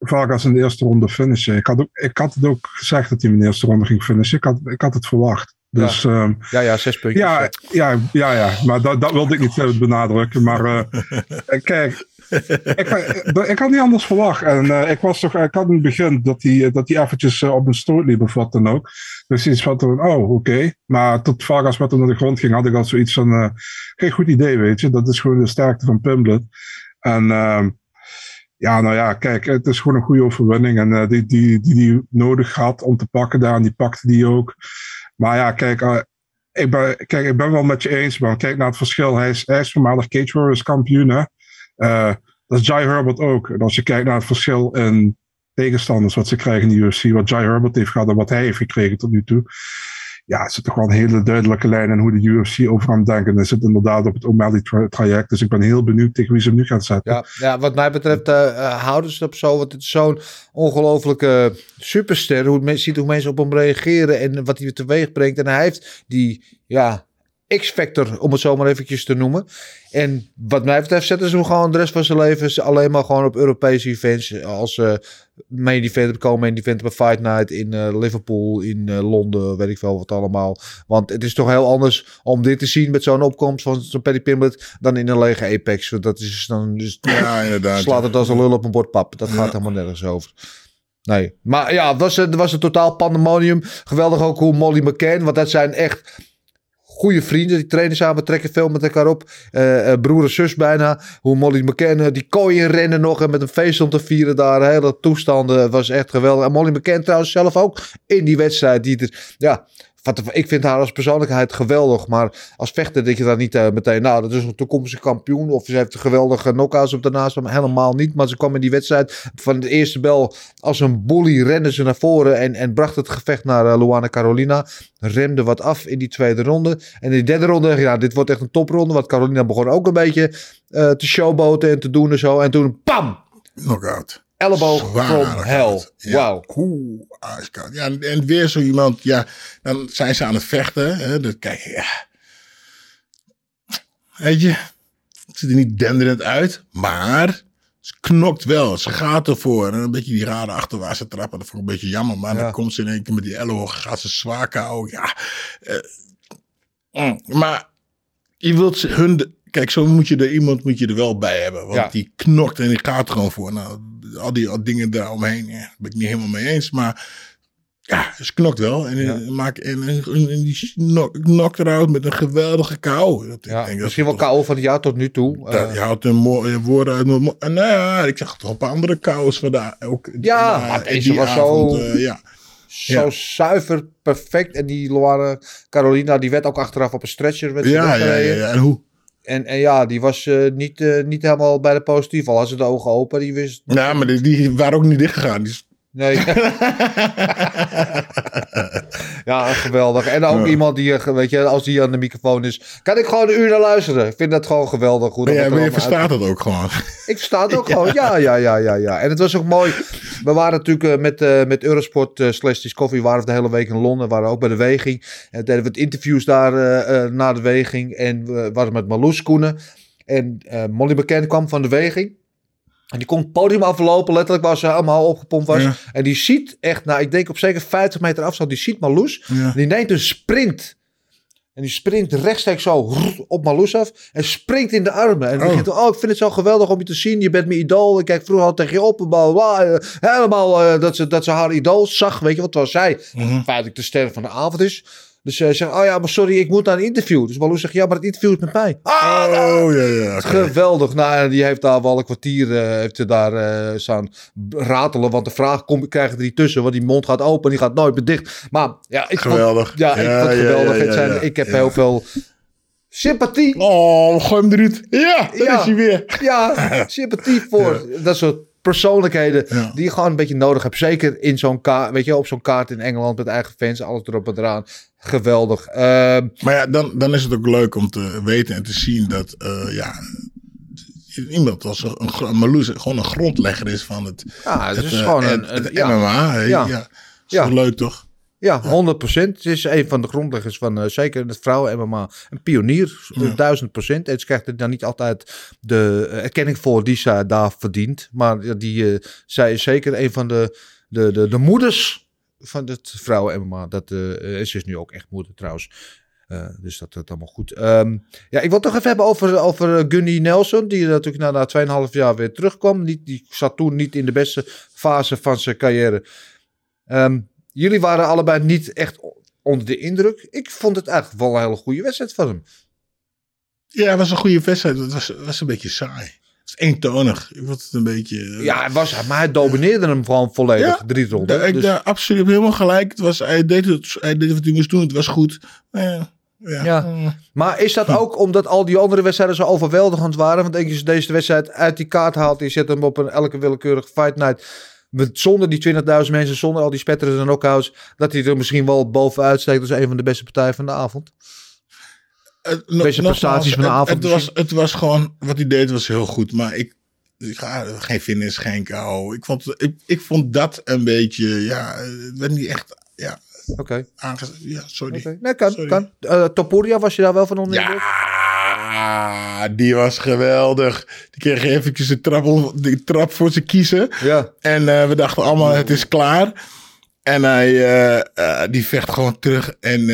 S5: Vargas in de eerste ronde finishen. Ik had, ook, ik had het ook gezegd dat hij in de eerste ronde ging finishen. Ik had, ik had het verwacht. Dus ja,
S3: Ja, ja, zes puntjes.
S5: ja, ja, ja, ja, maar dat, dat wilde ik niet eh, benadrukken. Maar eh, kijk, ik, eh, ik had niet anders verwacht. En eh, ik was toch, ik had in het begin dat hij, dat hij eventjes eh, op een stoot liep of wat dan ook. Dus iets van, oh, oké. Maar tot Vargas met hem naar de grond ging, had ik al zoiets van, eh, geen goed idee, weet je. Dat is gewoon de sterkte van Pimblet. En ehm, ja, nou ja, kijk, het is gewoon een goede overwinning. En eh, die, die, die die nodig had om te pakken daar, en die pakte die ook. Maar ja, kijk, eh, ik ben, kijk, ik ben wel met je eens, man. Kijk naar het verschil. Hij is, hij is voormalig Cage Warriors kampioen, hè. Eh, dat is Jai Herbert ook. En als je kijkt naar het verschil in tegenstanders wat ze krijgen in de UFC, wat Jai Herbert heeft gehad en wat hij heeft gekregen tot nu toe. Ja, er zit toch wel een hele duidelijke lijn in hoe de UFC over hem denkt. En hij zit inderdaad op het O'Malley tra- traject. Dus ik ben heel benieuwd tegen wie ze hem nu gaat zetten.
S3: Ja, ja, wat mij betreft eh, eh, houden ze het op zo. Want het is zo'n ongelofelijke superster. Hoe, het men, ziet hoe mensen op hem reageren en wat hij teweeg brengt. En hij heeft die, ja, X-factor, om het zo maar eventjes te noemen. En wat mij betreft zetten ze hem gewoon de rest van zijn leven alleen maar gewoon op Europese events. Als eh main event, komen main event bij Fight Night in eh, Liverpool, in eh, Londen, weet ik wel wat allemaal. Want het is toch heel anders om dit te zien met zo'n opkomst van zo'n Paddy Pimblett dan in een lege Apex. Want dat is dan dus
S4: ja, inderdaad.
S3: slaat het als een lul op een bord pap. Dat gaat helemaal nergens over. Nee, maar ja, het was, het was een totaal pandemonium. Geweldig ook hoe Molly McCann, want dat zijn echt goede vrienden. Die trainen samen, trekken veel met elkaar op. Eh, eh, broer en zus bijna. Hoe Molly McCann, eh, die kooien rennen nog en met een feest om te vieren daar. Hele toestanden was echt geweldig. En Molly McCann trouwens zelf ook in die wedstrijd. Die er, ja, ik vind haar als persoonlijkheid geweldig. Maar als vechter denk je dan niet eh, meteen... Nou, dat is een toekomstige kampioen. Of ze heeft geweldige knockouts op daarnaast. Maar helemaal niet. Maar ze kwam in die wedstrijd van de eerste bel... Als een bully rende ze naar voren. En, en bracht het gevecht naar eh, Luana Carolina. Remde wat af in die tweede ronde. En in die derde ronde. Ja, dit wordt echt een topronde. Want Carolina begon ook een beetje eh, te showboten en te doen en zo. En toen, pam!
S4: Knockout.
S3: Elleboog from hell.
S4: Ja.
S3: Wauw.
S4: Ijskoud. Ja, en- weer zo iemand, ja, dan zijn ze aan het vechten. Hè, dat, kijk, ja. Weet je, het ziet er niet denderend uit, maar ze knokt wel. Ze gaat ervoor. En een beetje die rare achterwaartse trappen, dat vond ik een beetje jammer. Maar
S3: Ja.
S4: dan komt ze in één keer met die elleboog, gaat ze zwaar kou. Ja, eh, mm, maar je wilt ze- hun... de- Kijk, zo moet je er iemand moet je er wel bij hebben. Want
S3: Ja.
S4: die knokt en die gaat er gewoon voor. Nou, al die al dingen daaromheen, ja, daar ben ik niet helemaal mee eens. Maar ja, ze knokt wel. En,
S3: Ja.
S4: en, maakt, en, en, en die knokt, eruit met een geweldige kou. Dat,
S3: Ja,
S4: denk,
S3: misschien wel
S4: is toch-
S3: KO van het jaar tot nu toe.
S4: dat,
S3: Eh,
S4: je houdt een mooie woorden uit mijn mond. En nou ja, ik zag toch een paar andere kous vandaag. Ook,
S3: Ja,
S4: eh,
S3: maar
S4: en
S3: deze
S4: die
S3: was
S4: avond,
S3: zo-
S4: eh, ja.
S3: Zo
S4: Ja.
S3: zuiver, perfect. En die Luana Carolina, die werd ook achteraf op een stretcher. Werd
S4: Ja, ja, ja. En hoe?
S3: En, en ja, die was eh, niet, eh, niet helemaal bij de positief. Al had ze de ogen open, die wist...
S4: Nou, maar die, die waren ook niet dichtgegaan. Die,
S3: Nee. Ja, geweldig. En ook
S4: Ja.
S3: iemand die, eh, weet je, als die aan de microfoon is, kan ik gewoon een uur naar luisteren. Ik vind dat gewoon geweldig. Hoe
S4: Maar
S3: er
S4: maar je verstaat het ook gewoon.
S3: Ik versta het ook gewoon. Ja, ja, ja, ja, ja. En het was ook mooi. We waren natuurlijk eh, met, eh, met Eurosport slash Discovery waren we de hele week in Londen. We waren ook bij de weging. En deden we het interviews daar na de weging. En we waren met Marloes Koenen. En Molly Bekend kwam van de weging. En die kon het podium aflopen, letterlijk, waar ze helemaal opgepompt was.
S4: Ja.
S3: En die ziet echt, nou, ik denk op zeker 50 meter afstand, die ziet Marloes.
S4: Ja.
S3: Die neemt een sprint. En die sprint rechtstreeks zo op Marloes af. En springt in de armen. En die
S4: Oh.
S3: oh, ik vind het zo geweldig om je te zien. Je bent mijn idool. Ik kijk vroeger al tegen je op. bla, bla. Eh, Helemaal eh, dat, ze, dat ze haar idool zag. Weet je wat was zij? Feitelijk de ster van de avond is. Dus ze zegt, oh ja, maar sorry, ik moet naar een interview. Dus Marloes zegt, ja, maar het interview is met mij. Ah,
S4: Oh, ja, ja.
S3: Geweldig. Nou, die heeft daar wel een kwartier eh, heeft daar eh, staan ratelen. Want de vraag komt, krijgen er niet tussen. Want die mond gaat open, die gaat nooit meer dicht. Maar ja, ik vond,
S4: Geweldig.
S3: ja, ik vond het geweldig.
S4: ja,
S3: Het zijn, ik heb heel veel sympathie.
S4: Oh, gooi hem eruit. Ja, daar
S3: Ja.
S4: is hij weer.
S3: Ja, sympathie voor dat soort persoonlijkheden
S4: Ja.
S3: die je gewoon een beetje nodig hebt. Zeker in zo'n kaart, weet je, op zo'n kaart in Engeland met eigen fans, alles erop en eraan. Geweldig. Ehm,
S4: Maar ja, dan, dan is het ook leuk om te weten en te zien dat eh, ja, iemand als een, Marloes gewoon een grondlegger is van het,
S3: ja, het is
S4: eh,
S3: gewoon
S4: het-
S3: een, een-
S4: het. MMA.
S3: Ja.
S4: Ja.
S3: Ja.
S4: leuk toch?
S3: Ja, 100%. Het is een van de grondleggers van eh, zeker het vrouwen-MMA. Een pionier, duizend procent. En ze krijgt er dan niet altijd de eh, erkenning voor die ze daar verdient. Maar die, eh, zij is zeker een van de, de, de, de moeders van het vrouwen-MMA. Dat en ze is nu ook echt moeder trouwens. Dus dat dat allemaal goed. Ehm, ja, ik wil toch even hebben over, over Gunny Nelson. Die natuurlijk na, na 2,5 jaar weer terugkwam. Niet, die zat toen niet in de beste fase van zijn carrière. Ehm, jullie waren allebei niet echt onder de indruk. Ik vond het eigenlijk wel een hele goede wedstrijd van hem.
S4: Ja, het was een goede wedstrijd. Het was, het was een beetje saai. Het was eentonig. Ik vond het een beetje... eh,
S3: Ja, hij was, maar hij domineerde hem gewoon volledig.
S4: Ja,
S3: drie ronden.
S4: Ja, ik,
S3: Dus-
S4: absoluut helemaal gelijk. Het was, hij, deed het, hij deed wat hij moest doen. Het was goed. Maar ja, ja. Mm.
S3: Maar is dat ook omdat al die andere wedstrijden zo overweldigend waren? Want denk je, als je deze wedstrijd uit die kaart haalt... je zet hem op een elke willekeurige fight night... Met, zonder die 20.000 mensen, zonder al die spetterende knockouts... dat hij er misschien wel bovenuit steekt als een van de beste partijen van de avond.
S4: Het, no-
S3: Beste prestaties van de avond
S4: Het was, het was gewoon, wat hij deed was heel goed. Maar ik, ik ga geen finish, geen KO. Ik vond, ik, ik vond dat een beetje, ja, werd niet echt, ja,
S3: Oké,
S4: aangezet. Ja, sorry.
S3: oké. Nee, kan,
S4: Sorry.
S3: kan. Eh, Topuria, was je daar wel van onder de
S4: Ja, die was geweldig. Die kreeg eventjes de trap, die trap voor zijn kiezen.
S3: Ja.
S4: En eh, we dachten allemaal, het is klaar. En hij, eh, eh, die vecht gewoon terug. En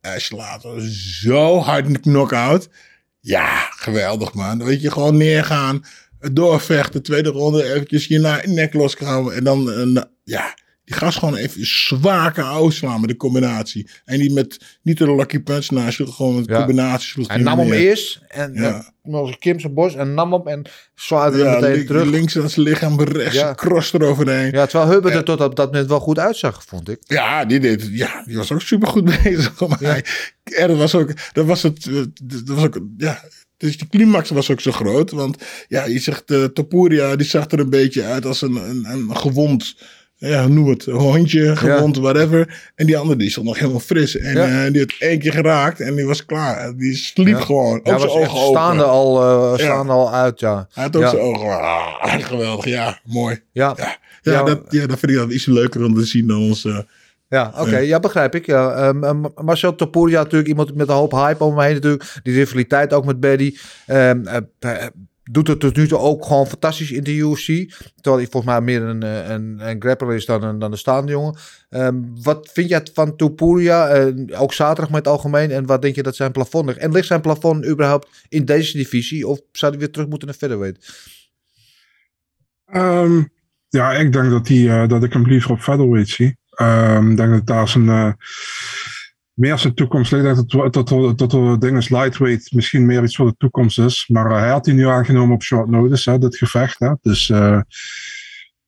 S4: hij slaat zo hard een knock-out. Ja, geweldig man. Dan weet je, gewoon neergaan. Doorvechten. Tweede ronde eventjes je nek loskramen. En dan, ja, die gast gewoon even zwaar KO slaan met de combinatie. En die met, niet de lucky punch naast, sloeg gewoon met
S3: Ja.
S4: combinatie. sloeg
S3: Hij nam hem
S4: neer.
S3: eerst en
S4: Ja.
S3: was Kim zijn borst en nam hem en zwaarde hem
S4: Ja,
S3: meteen
S4: link-
S3: terug.
S4: links aan zijn lichaam, rechts
S3: Ja.
S4: cross eroverheen.
S3: Ja, terwijl Hubbard er tot op dat moment wel goed uitzag, vond ik.
S4: Ja, die deed Ja, die was ook super goed bezig. Maar
S3: Ja.
S4: hij- en dat was ook. Dat was het. eh, Dat was ook. Ja. Dus die climax was ook zo groot. Want ja, je zegt. eh Topuria, die zag er een beetje uit als een, een, een gewond. Ja, noem het. Hondje, gewond, whatever. En die andere die stond nog helemaal fris. En
S3: Ja.
S4: eh, die had één keer geraakt en die was klaar. Die sliep
S3: Ja.
S4: gewoon. Ook zijn ogen open.
S3: staande al, eh, staande al uit, ja.
S4: Hij had ook zijn ogen. Ah, geweldig. Ja, mooi.
S3: Ja,
S4: Ja, Dat, ja, dat vind ik dan iets leuker om te zien dan ons. eh,
S3: ja oké, ja. begrijp ik. Ja. Ehm, ehm, Marcel Topuria natuurlijk iemand met een hoop hype om me heen natuurlijk. Die rivaliteit ook met Baddy. Ehm, eh, eh, doet het tot nu toe ook gewoon fantastisch in de UFC. Terwijl hij volgens mij meer een, eh, een, een grappler is dan een, dan een staande jongen. Ehm, wat vind jij van Topuria? Eh, ook zaterdag met het algemeen. En wat denk je dat zijn plafond ligt? En ligt zijn plafond überhaupt in deze divisie? Of zou hij weer terug moeten naar featherweight?
S5: Ehm, ja, ik denk dat, die, eh, dat ik hem liever op featherweight zie. Ehm, Ik denk dat daar zijn, eh, meer zijn toekomst ligt. Ik denk dat, dat, dat, dat ding is lightweight misschien meer iets voor de toekomst is. Maar eh, hij had die nu aangenomen op short notice, hè, dit gevecht. Hè. Dus eh,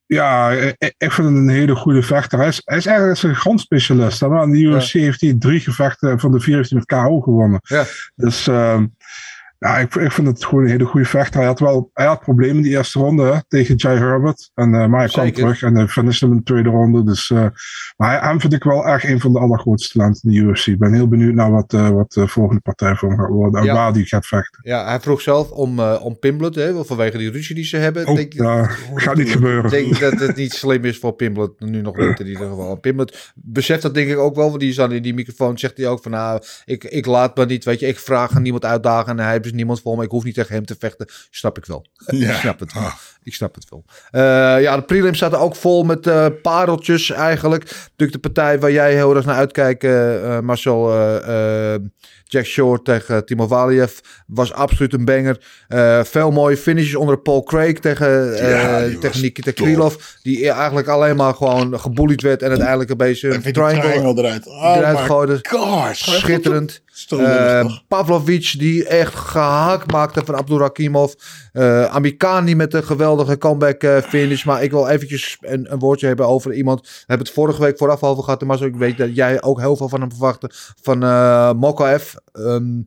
S5: ja, ik, ik vind het een hele goede vechter. Hij is, hij is eigenlijk een grondspecialist. Hè. Maar in de UFC heeft hij drie gevechten, van de vier heeft hij met KO gewonnen.
S3: Ja.
S5: Dus ehm, Ja, ik, ik vind het gewoon een hele goede vechter. Hij had wel hij had problemen in die eerste ronde hè, tegen Jai Herbert. En, eh, maar hij kwam terug en hij finishte hem in de tweede ronde. Dus, eh, maar hij, hem vind ik wel echt een van de allergrootste talenten in de UFC. Ik ben heel benieuwd naar wat, eh, wat de volgende partij voor hem gaat worden. En
S3: Ja.
S5: waar die gaat vechten.
S3: Ja, hij vroeg zelf om, eh om Pimblet, hè, vanwege die ruzie die ze hebben.
S5: Oh,
S3: denk,
S5: ja, gaat niet gebeuren.
S3: Ik denk dat het niet slim is voor Pimblet, nu nog niet in ieder geval. Pimblet beseft dat denk ik ook wel, want die is dan in die microfoon, zegt hij ook van nou, ik, ik laat me niet, weet je, ik vraag aan niemand uitdagen en hij heeft dus niemand voor me, ik hoef niet tegen hem te vechten. Snap ik wel.
S4: Ja.
S3: Ik snap het wel. Ik snap het wel. Eh, ja, de prelims zaten ook vol met eh, pareltjes eigenlijk. Natuurlijk de partij waar jij heel erg naar uitkijkt, eh, Marcel. Eh, eh, Jack Shore tegen Timo Valiev was absoluut een banger. Eh, veel mooie finishes onder Paul Craig tegen, eh,
S4: Ja, die
S3: tegen Nikita. Krylov. Die eigenlijk alleen maar gewoon gebullied werd en uiteindelijk een beetje een triangle,
S4: triangle eruit. Oh
S3: eruit gooide. Schitterend. Eh,
S4: toch?
S3: Pavlovic die echt gehakt maakte van Abdulrakimov. Eh Amikani met een geweldige comeback eh, finish. Maar ik wil eventjes een, een woordje hebben over iemand. We hebben het vorige week vooraf over gehad. Maar ik weet dat jij ook heel veel van hem verwachtte. Van eh Mokaev. Ehm,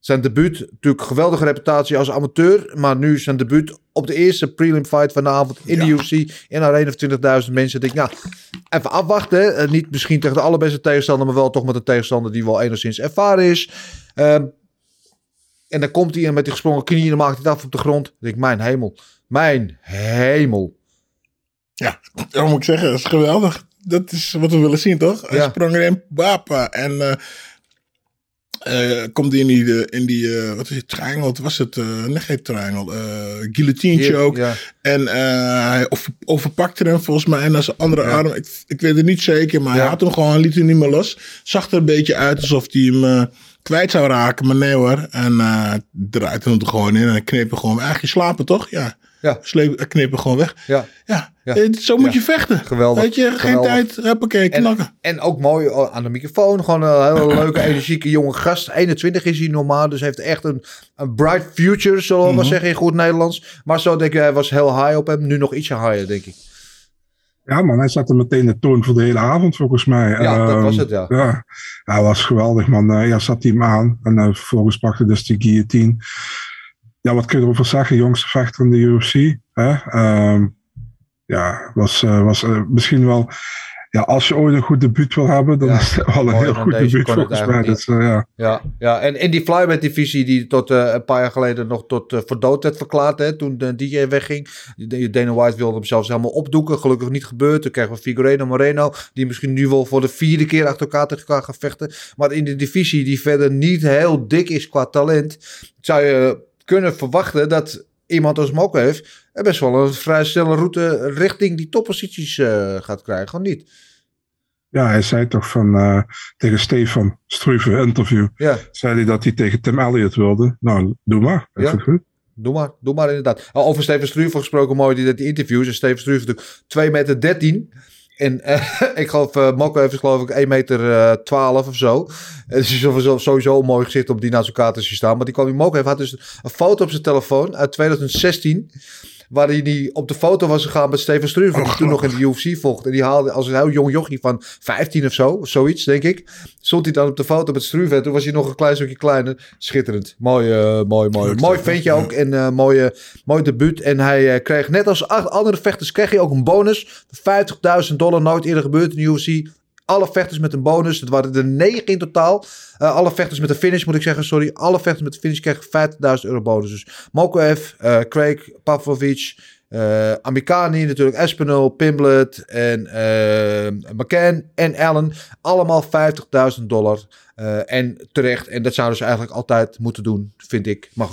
S3: zijn debuut, natuurlijk geweldige reputatie als amateur. Maar nu zijn debuut op de eerste prelim fight van de avond in de UFC. In een arena van 20.000 mensen. Ik denk, nou, even afwachten. hè. Eh, niet misschien tegen de allerbeste tegenstander, maar wel toch met een tegenstander die wel enigszins ervaren is. Ehm, en dan komt hij en met die gesprongen knieën en dan maakt hij het af op de grond. Dan denk ik, mijn hemel. Mijn hemel.
S4: Ja, dat moet ik zeggen. Dat is geweldig. Dat is wat we willen zien, toch? Hij
S3: Ja.
S4: sprong erin, bapa. En eh eh, komt hij in die, in die eh, wat is het, triangle? Wat was het? eh nee, geen triangle. eh guillotine choke. En eh, hij over, overpakte hem volgens mij. En als zijn andere arm, ik, ik weet het niet zeker, maar hij had hem gewoon, liet hem niet meer los. Zag er een beetje uit alsof hij hem eh, kwijt zou raken, maar nee hoor. En eh draaide hem er gewoon in en kneep hem gewoon. Eigenlijk slapen toch? Ja.
S3: Ja.
S4: Sleep, kneep hem gewoon weg.
S3: Ja.
S4: Ja,
S3: Ja.
S4: Eh, zo moet
S3: Ja.
S4: je vechten.
S3: Geweldig.
S4: Weet je, geen
S3: Geweldig.
S4: tijd, huppakee, knakken.
S3: En, en ook mooi oh, aan de microfoon. Gewoon een hele leuke, energieke jonge gast. 21 is hij normaal. Dus heeft echt een, een bright future, zullen we maar zeggen in goed Nederlands. Maar zo denk ik, hij was heel high op hem. Nu nog ietsje higher, denk ik.
S5: Ja, man, hij zette meteen de toon voor de hele avond, volgens mij.
S3: Ja, dat
S5: Ehm,
S3: was het, ja.
S5: Ja, hij was geweldig, man. Eh, ja, zat hij hem aan. En eh, vervolgens pakte dus die guillotine. Ja, wat kun je erover zeggen? Jongste vechter in de UFC. Hè? Ehm, ja, was, eh, was eh, misschien wel... Ja, als je ooit een goed debuut wil hebben, dan
S3: Ja,
S5: is het wel een heel goed debuut volgens mij. Dus, eh, ja.
S3: Ja, ja. en in die flyweight divisie die tot een paar jaar geleden nog tot eh, voor dood werd verklaard. Hè, toen de DJ wegging. Dana White wilde hem zelfs helemaal opdoeken. Gelukkig niet gebeurd. Toen krijgen we Figueiredo Moreno. Die misschien nu wel voor de vierde keer achter elkaar tegen elkaar gaan vechten. Maar in de divisie die verder niet heel dik is qua talent. Zou je kunnen verwachten dat iemand als Mokko heeft. Best wel een vrij snelle route richting die topposities eh, gaat krijgen. Gewoon niet.
S5: ja, hij zei toch van eh, tegen Stefan Struve interview.
S3: Ja.
S5: Zei hij dat hij tegen Tim Elliott wilde. Nou, doe maar.
S3: Ja.
S5: goed.
S3: Doe maar, doe maar inderdaad. Oh, Over Steven Struve gesproken, mooi die, dat die interviews. En Steven Struve natuurlijk 2 meter 13. En eh, ik geloof, uh, heeft geloof ik 1 meter eh 12 of zo. Het is sowieso, een mooi gezicht om die naast elkaar te zien staan. Maar die kwam die Mokko heeft had dus een foto op zijn telefoon uit 2016. Waarin hij op de foto was gegaan met Steven Struve. die toen nog in de UFC volgde. En die haalde als een heel jong jochie van 15 of zo. Of zoiets, denk ik. Stond hij dan op de foto met Struve. En toen was hij nog een klein stukje kleiner. Schitterend. Mooi, eh, mooi, mooi.
S4: Leuk
S3: mooi ventje ook. En eh mooie, mooi debuut. En hij eh, kreeg net als acht andere vechters kreeg hij ook een bonus. van 50.000 dollar. Nooit eerder gebeurd in de UFC. Alle vechters met een bonus. Het waren er negen in totaal. Eh, alle vechters met een finish, moet ik zeggen. Sorry. Alle vechters met een finish kregen 50.000 euro bonus. Dus Mokoev, eh, Craig, Pavlovic, eh Amikani natuurlijk, Espinel, Pimblet en eh, McCann en Allen. Allemaal 50.000 dollar. En terecht. En dat zouden ze eigenlijk altijd moeten doen, vind ik. Mag.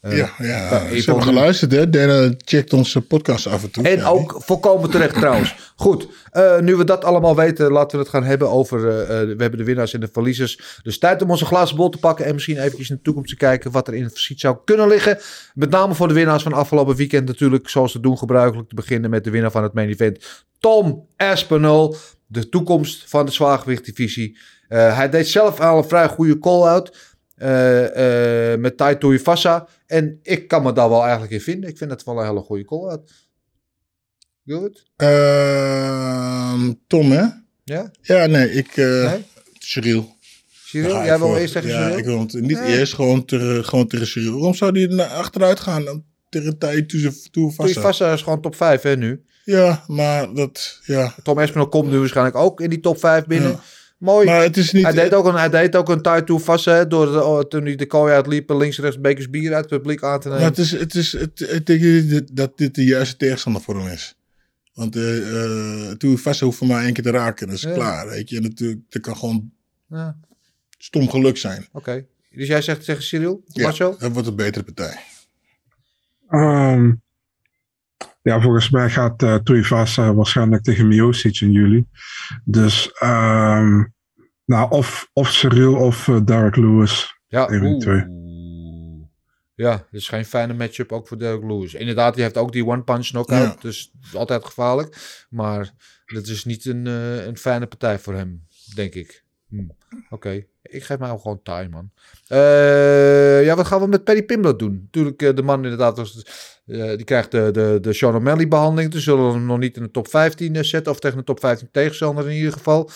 S3: Eh,
S4: ja, ja.
S3: bij
S4: ze hebben geluisterd, hè. Dana checkt onze podcast af en toe.
S3: En
S4: Ja,
S3: ook volkomen terecht trouwens. Goed, eh, nu we dat allemaal weten, laten we het gaan hebben over... eh, eh, we hebben de winnaars en de verliezers. Dus tijd om onze glazen bol te pakken... en misschien eventjes in de toekomst te kijken... wat er in het verschiet zou kunnen liggen. Met name voor de winnaars van afgelopen weekend natuurlijk... zoals we doen gebruikelijk te beginnen met de winnaar van het main event. Tom Aspinall, de toekomst van de zwaargewichtdivisie. Eh hij deed zelf al een vrij goede call-out... eh, met Tai Tuivasa. En ik kan me daar wel eigenlijk in vinden. Ik vind het wel een hele goede call-out. Goed?
S4: Ehm, Tom, hè?
S3: Ja?
S4: Ja, nee, ik... eh
S3: Nee?
S4: Cyril.
S3: Cyril, jij wil eerst tegen
S4: Ja,
S3: Cyril?
S4: ik wil het niet
S3: Nee.
S4: eerst gewoon, ter, gewoon tegen Cyril. Waarom zou die naar achteruit gaan dan tegen tijd toe toe
S3: Toen
S4: vast?
S3: Vassa is gewoon top 5 hè, nu.
S4: Ja, maar dat, ja.
S3: Tom Espinel komt nu waarschijnlijk ook in die top 5 binnen.
S4: Ja.
S3: Mooi.
S4: Maar het is niet...
S3: hij, deed ook een, hij deed ook een tattoo vast hè, door de, oh, toen hij de kooi uitliep. Links en rechts bekers bier uit het publiek aan te
S4: Maar
S3: nemen.
S4: het is, het is, het, ik denk dat dit de juiste tegenstander voor hem is. Want eh eh toen vast hoeft voor mij één keer te raken, dat is
S3: Ja.
S4: klaar. Weet je, en natuurlijk, dat kan gewoon
S3: Ja,
S4: stom geluk zijn.
S3: Oké. Dus jij zegt tegen Cyril?
S4: Ja,
S3: Marcel?
S4: dat wordt een betere partij.
S5: Ehm, ja, volgens mij gaat uh, Tuivasa waarschijnlijk tegen Miocic in juli. Dus ehm, nou, of, of Cyril of uh, Derek Lewis.
S3: Ja,
S5: twee.
S3: oeh. Ja, dat is geen fijne matchup ook voor Derek Lewis. Inderdaad, die heeft ook die one-punch knockout.
S4: Ja.
S3: Dus altijd gevaarlijk. Maar dat is niet een, eh, een fijne partij voor hem, denk ik. Hm. Oké, ik geef mij gewoon time, man. Eh, ja, wat gaan we met Paddy Pimblett doen? Natuurlijk, eh, de man inderdaad, was, eh, die krijgt de, de, de Sean O'Malley behandeling. Dus zullen we hem nog niet in de top 15 eh, zetten. Of tegen de top 15 tegenstander in ieder geval.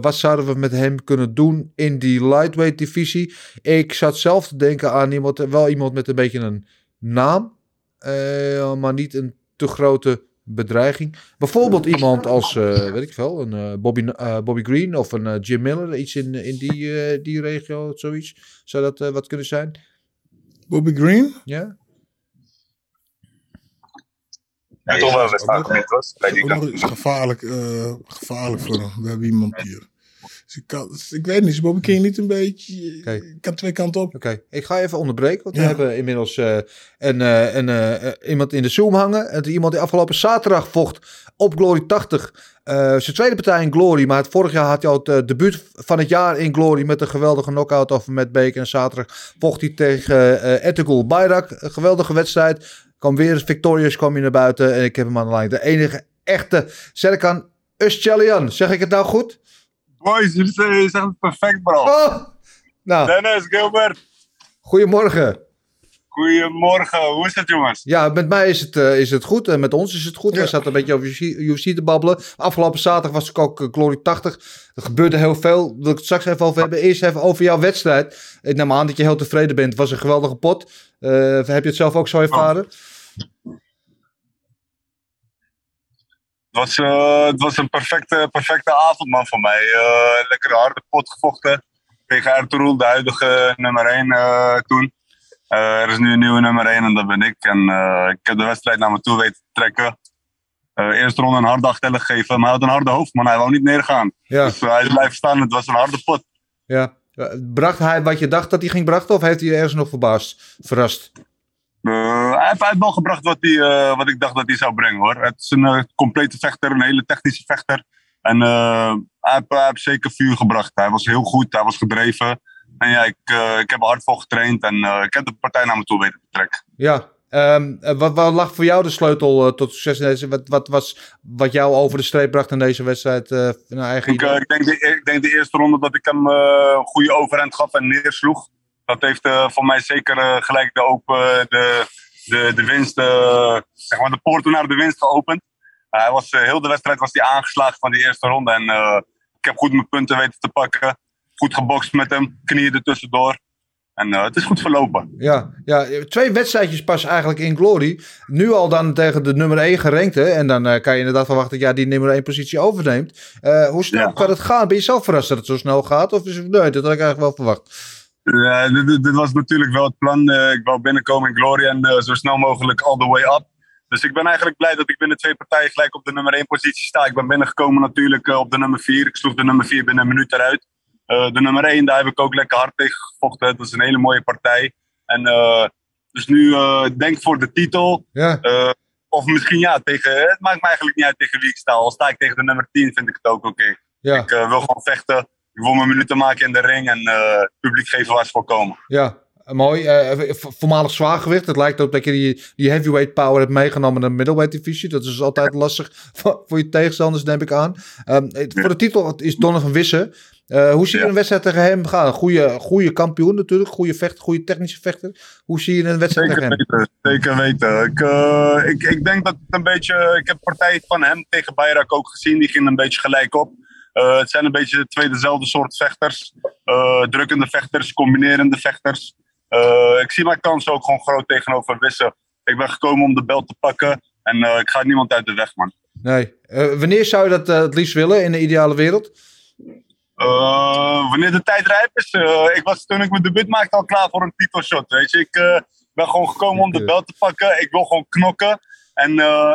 S3: Wat zouden we met hem kunnen doen in die lightweight divisie? Ik zat zelf te denken aan iemand, wel iemand met een beetje een naam. maar niet een te grote bedreiging. Bijvoorbeeld iemand als, eh, weet ik veel, een eh, Bobby, eh, Bobby Green of een eh, Jim Miller. Iets in, in die, eh, die regio, zoiets. Zou dat eh, wat kunnen zijn?
S4: Bobby Green?
S3: Ja?
S6: Ja, toch wel best argument was. Bij die
S4: gevaarlijk, eh, gevaarlijk voor hem. We hebben iemand hier. Dus ik, kan, dus ik weet niet, Bobby ken je niet een beetje... Ik kan twee kanten op.
S3: Oké, ik ga even onderbreken, want we hebben inmiddels eh, een, eh, een, eh, iemand in de Zoom hangen. Het is iemand die afgelopen zaterdag vocht op Glory 80. Eh, zijn tweede partij in Glory, maar het vorig jaar had hij al het debuut van het jaar in Glory met een geweldige knockout over Matt Baker. En zaterdag vocht hij tegen eh Etikul Bayrak. Een geweldige wedstrijd. Kwam weer victorious, kwam hij naar buiten en ik heb hem aan de lijn. De enige echte Serkan Özcalian. Zeg ik het nou goed?
S6: Boys, jullie zeggen het perfect, bro.
S3: Oh! Nou,
S6: Dennis, Gilbert,
S3: goedemorgen.
S6: goedemorgen. Hoe is het, jongens?
S3: Ja, met mij is het, eh, is het goed en met ons is het goed.
S4: Ja.
S3: We zaten een beetje over UFC, te babbelen. Afgelopen zaterdag was ik ook eh, Glory 80. Er gebeurde heel veel. Wil ik het straks even over hebben. Eerst even over jouw wedstrijd. Ik neem aan dat je heel tevreden bent. Het was een geweldige pot. Eh, heb je het zelf ook zo ervaren?
S6: Het was, eh, het was een perfecte, perfecte avond, man, voor mij. Eh lekker harde pot gevochten tegen Ertugrul, de huidige nummer 1 toen. Eh, er is nu een nieuwe nummer 1 en dat ben ik. En ik heb de wedstrijd naar me toe weten te trekken. Eerste ronde een harde achtellen gegeven, maar hij had een harde hoofd, man. Hij wou niet neergaan.
S3: Ja,
S6: Dus hij blijven staan. Het was een harde pot.
S3: ja. Bracht hij wat je dacht dat hij ging brachten of heeft hij je ergens nog verbaasd? Verrast?
S6: Eh, hij, heeft, wel gebracht wat, hij, eh, wat ik dacht dat hij zou brengen hoor. Het is een eh, complete vechter, een hele technische vechter. En hij, heeft, hij heeft zeker vuur gebracht. Hij was heel goed, hij was gedreven. En ja, ik, ik heb er hard voor getraind en ik heb de partij naar me toe weten te trekken.
S3: Ja. Ehm, eh, wat, wat lag voor jou de sleutel tot succes in deze? Wat, wat was wat jou over de streep bracht in deze wedstrijd? eigen
S6: Ik, ik, denk de, ik denk de eerste ronde dat ik hem een goede overhand gaf en neersloeg. Dat heeft eh, voor mij zeker eh, gelijk de, open, de, de, de winst, eh, zeg maar de poorten naar de winst geopend. Eh, hij was, eh, heel de wedstrijd was hij aangeslagen van die eerste ronde. En eh, ik heb goed mijn punten weten te pakken. Goed gebokst met hem, knieën er tussendoor. En eh, het is goed verlopen.
S3: Ja, ja, twee wedstrijdjes pas eigenlijk in Glory. Nu al dan tegen de nummer 1 gerankte. En dan eh, kan je inderdaad verwachten dat ja, die nummer 1 positie overneemt. Eh, hoe snel
S6: Ja.
S3: kan het gaan? Ben je zelf verrast dat het zo snel gaat? Of is het, nee, dat had ik eigenlijk wel verwacht.
S6: Ja, dit, dit- dit was natuurlijk wel het plan. Eh, ik wou binnenkomen in Glory en eh, zo snel mogelijk all the way up. Dus ik ben eigenlijk blij dat ik binnen twee partijen gelijk op de nummer 1 positie sta. Ik ben binnengekomen natuurlijk eh, op de nummer 4. Ik sloeg de nummer 4 binnen een minuut eruit. Eh, de nummer 1, daar heb ik ook lekker hard tegen gevochten. Dat is een hele mooie partij. En eh, dus nu eh, denk voor de titel.
S3: Ja,
S6: Eh, of misschien ja, tegen, het maakt me eigenlijk niet uit tegen wie ik sta. Al sta ik tegen de nummer 10, vind ik het ook oké.
S3: ja,
S6: Ik eh, wil gewoon vechten. Ik wil mijn minuten maken in de ring en eh, het publiek geven waar ze voor komen.
S3: ja. Mooi. Eh, v- voormalig zwaargewicht. Het lijkt ook dat je die, die heavyweight power hebt meegenomen naar de middleweight divisie. Dat is altijd lastig voor, voor je tegenstanders, neem ik aan. Ehm, eh, voor de titel is Donovan Wissen. Eh, hoe zie je
S6: Ja.
S3: een wedstrijd tegen hem gaan? Goede, goede kampioen natuurlijk. Goede vechter, goede technische vechter. Hoe zie je een wedstrijd
S6: Zeker
S3: tegen hem?
S6: weten, zeker weten. Ik, eh, ik, ik denk dat het een beetje. Ik heb partij van hem tegen Bayrak ook gezien. Die ging een beetje gelijk op. Eh, het zijn een beetje twee dezelfde soort vechters. Eh, drukkende vechters, combinerende vechters. Eh, ik zie mijn kans ook gewoon groot tegenover Wisse. Ik ben gekomen om de belt te pakken. En ik ga niemand uit de weg, man.
S3: Nee. Wanneer zou je dat het liefst willen in de ideale wereld?
S6: Wanneer de tijd rijp is. ik was toen ik mijn debuut maakte al klaar voor een titelshot. Weet je, ik ben gewoon gekomen om de belt te pakken. Ik wil gewoon knokken. En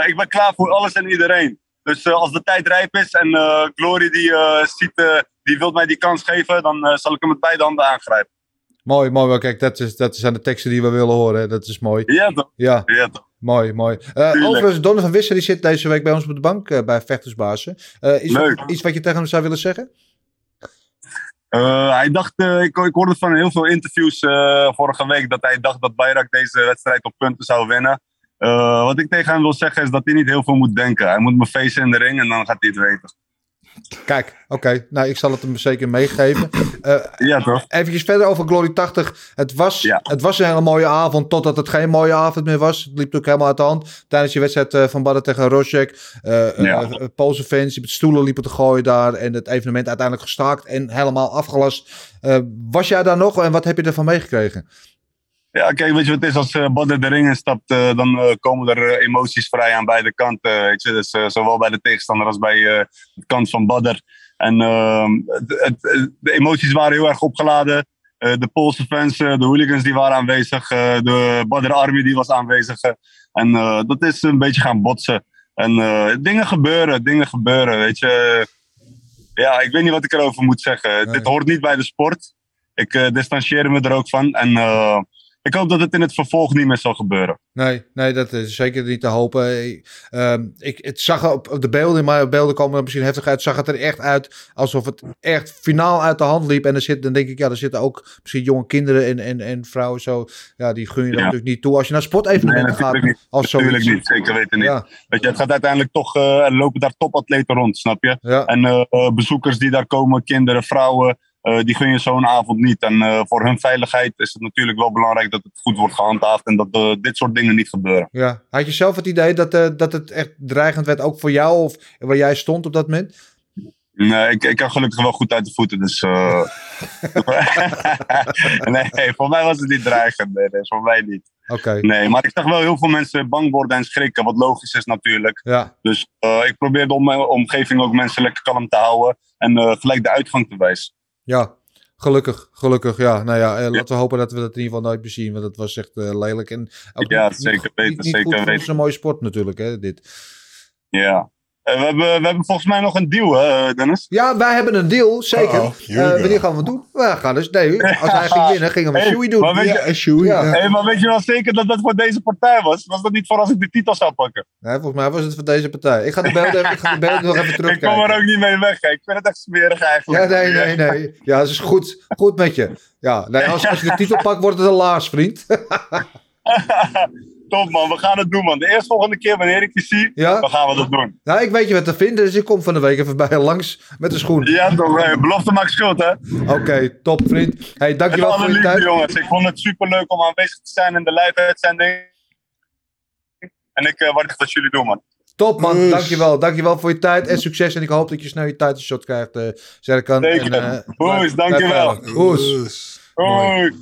S6: ik ben klaar voor alles en iedereen. Dus eh, als de tijd rijp is en eh, Glory die, eh, ziet, die wil mij die kans geven, dan zal ik hem met beide handen aangrijpen.
S3: Mooi, mooi. Maar kijk, dat, is, dat zijn de teksten die we willen horen. hè. Dat is mooi.
S6: Ja, toch?
S3: Ja,
S6: Ja, toch?
S3: mooi, mooi.
S6: Tuurlijk.
S3: overigens, Donner van Wisser die zit deze week bij ons op de bank bij Vechtersbazen. Eh iets,
S6: Leuk.
S3: Wat, iets wat je tegen hem zou willen zeggen?
S6: Hij dacht, ik, ik hoorde van heel veel interviews vorige week dat hij dacht dat Bayrak deze wedstrijd op punten zou winnen. Eh, wat ik tegen hem wil zeggen is dat hij niet heel veel moet denken. Hij moet me facen in de ring en dan gaat hij het weten.
S3: Kijk, oké. Nou, ik zal het hem zeker meegeven. Eh
S6: Ja, toch?
S3: Even verder over Glory 80. Het was,
S6: Ja.
S3: het was een hele mooie avond, totdat het geen mooie avond meer was. Het liep ook helemaal uit de hand. Tijdens die wedstrijd eh, van Badden tegen Rosjek. eh
S6: Ja.
S3: Poolse fans die met stoelen liepen te gooien daar. En het evenement uiteindelijk gestaakt en helemaal afgelast. Was jij daar nog en wat heb je ervan meegekregen?
S6: Ja, kijk, weet je wat het is? Als uh, Badder de ring instapt, eh, dan eh, komen er emoties vrij aan beide kanten. weet je? Dus, zowel bij de tegenstander als bij de kant van Badder. En ehm, het, het- de emoties waren heel erg opgeladen. De Poolse fans, de hooligans die waren aanwezig. de Badder Army die was aanwezig. en dat is een beetje gaan botsen. En dingen gebeuren, dingen gebeuren, weet je. Ja, ik weet niet wat ik erover moet zeggen. Dit hoort niet bij de sport. Ik distancieer me er ook van. En ik hoop dat het in het vervolg niet meer zal gebeuren.
S3: Nee, nee, dat is zeker niet te hopen. Ik, ehm, ik, het zag op, de beelden, maar de beelden komen er misschien heftig uit. Zag het er echt uit alsof het echt finaal uit de hand liep. En er zit, dan denk ik, ja, er zitten ook misschien jonge kinderen en, en, en vrouwen zo. Ja, die gun je
S6: Ja.
S3: natuurlijk niet toe. Als je naar sportevenementen
S6: Nee,
S3: gaat,
S6: niet.
S3: als
S6: Natuurlijk
S3: zoiets.
S6: niet, zeker weten niet.
S3: Ja.
S6: Weet je, het gaat uiteindelijk toch, eh, er lopen daar topatleten rond, snap je?
S3: Ja.
S6: En eh, eh, bezoekers die daar komen, kinderen, vrouwen, eh, die gun je zo'n avond niet. En eh, voor hun veiligheid is het natuurlijk wel belangrijk dat het goed wordt gehandhaafd en dat eh, dit soort dingen niet gebeuren.
S3: Ja. Had je zelf het idee dat, dat het echt dreigend werd, ook voor jou of waar jij stond op dat moment?
S6: Nee, ik, ik kan gelukkig wel goed uit de voeten, dus... nee, voor mij was het niet dreigend. Nee, nee, voor mij niet.
S3: Oké.
S6: Nee, maar ik zag wel heel veel mensen bang worden en schrikken, wat logisch is natuurlijk.
S3: Ja.
S6: Dus ik probeer de om- omgeving ook mensen lekker kalm te houden en gelijk de uitgang te wijzen.
S3: Ja, gelukkig, gelukkig. Ja, nou ja, eh, laten we hopen dat we dat in ieder geval nooit meer zien, want het was echt eh, lelijk. En
S6: Ja,
S3: niet-
S6: zeker weten,
S3: niet, niet
S6: zeker
S3: goed
S6: weten.
S3: onze mooie sport natuurlijk, hè, dit.
S6: Ja. Eh, we, hebben, we hebben volgens mij nog een deal, hè, Dennis?
S3: Ja, wij hebben een deal, zeker. Eh,
S6: go.
S3: wanneer gaan we het doen? We gaan dus, nee, als hij ging winnen, gingen we
S6: Hey,
S3: Shoei doen.
S6: maar weet je-
S4: Ja, Sjoei,
S3: Ja.
S4: ja.
S6: Hey, maar weet je wel zeker dat dat voor deze partij was? Was dat niet voor als ik de titel zou pakken?
S3: Nee, volgens mij was het voor deze partij. Ik ga de beelden, ik ga de beelden nog even
S6: Ik kom
S3: terugkijken.
S6: er ook niet mee weg, hè. ik vind het echt smerig
S3: Ja,
S6: eigenlijk.
S3: nee, nee, nee. Ja, dat is goed. Goed met je. Ja, nee, als, als je de titel pakt, wordt het een laars, vriend.
S6: Top man, we gaan het doen man. De eerste volgende keer wanneer ik je zie,
S3: Ja?
S6: dan gaan we dat doen.
S3: Nou, ik weet je wat te vinden, dus ik kom van de week even bij je langs met de schoen.
S6: Ja toch, hey, belofte maakt schuld hè.
S3: Oké, top vriend. Hey, dankjewel
S6: alle
S3: voor je
S6: liefde
S3: tijd.
S6: jongens, ik vond het super leuk om aanwezig te zijn in de live uitzending. En ik uh, wacht wat jullie doen man.
S3: Top man, dankjewel. Dankjewel voor je tijd en succes. En ik hoop dat je snel je tijdshot krijgt, eh Serkan.
S6: Zeker.
S3: En, eh,
S6: dankjewel.
S3: veilig.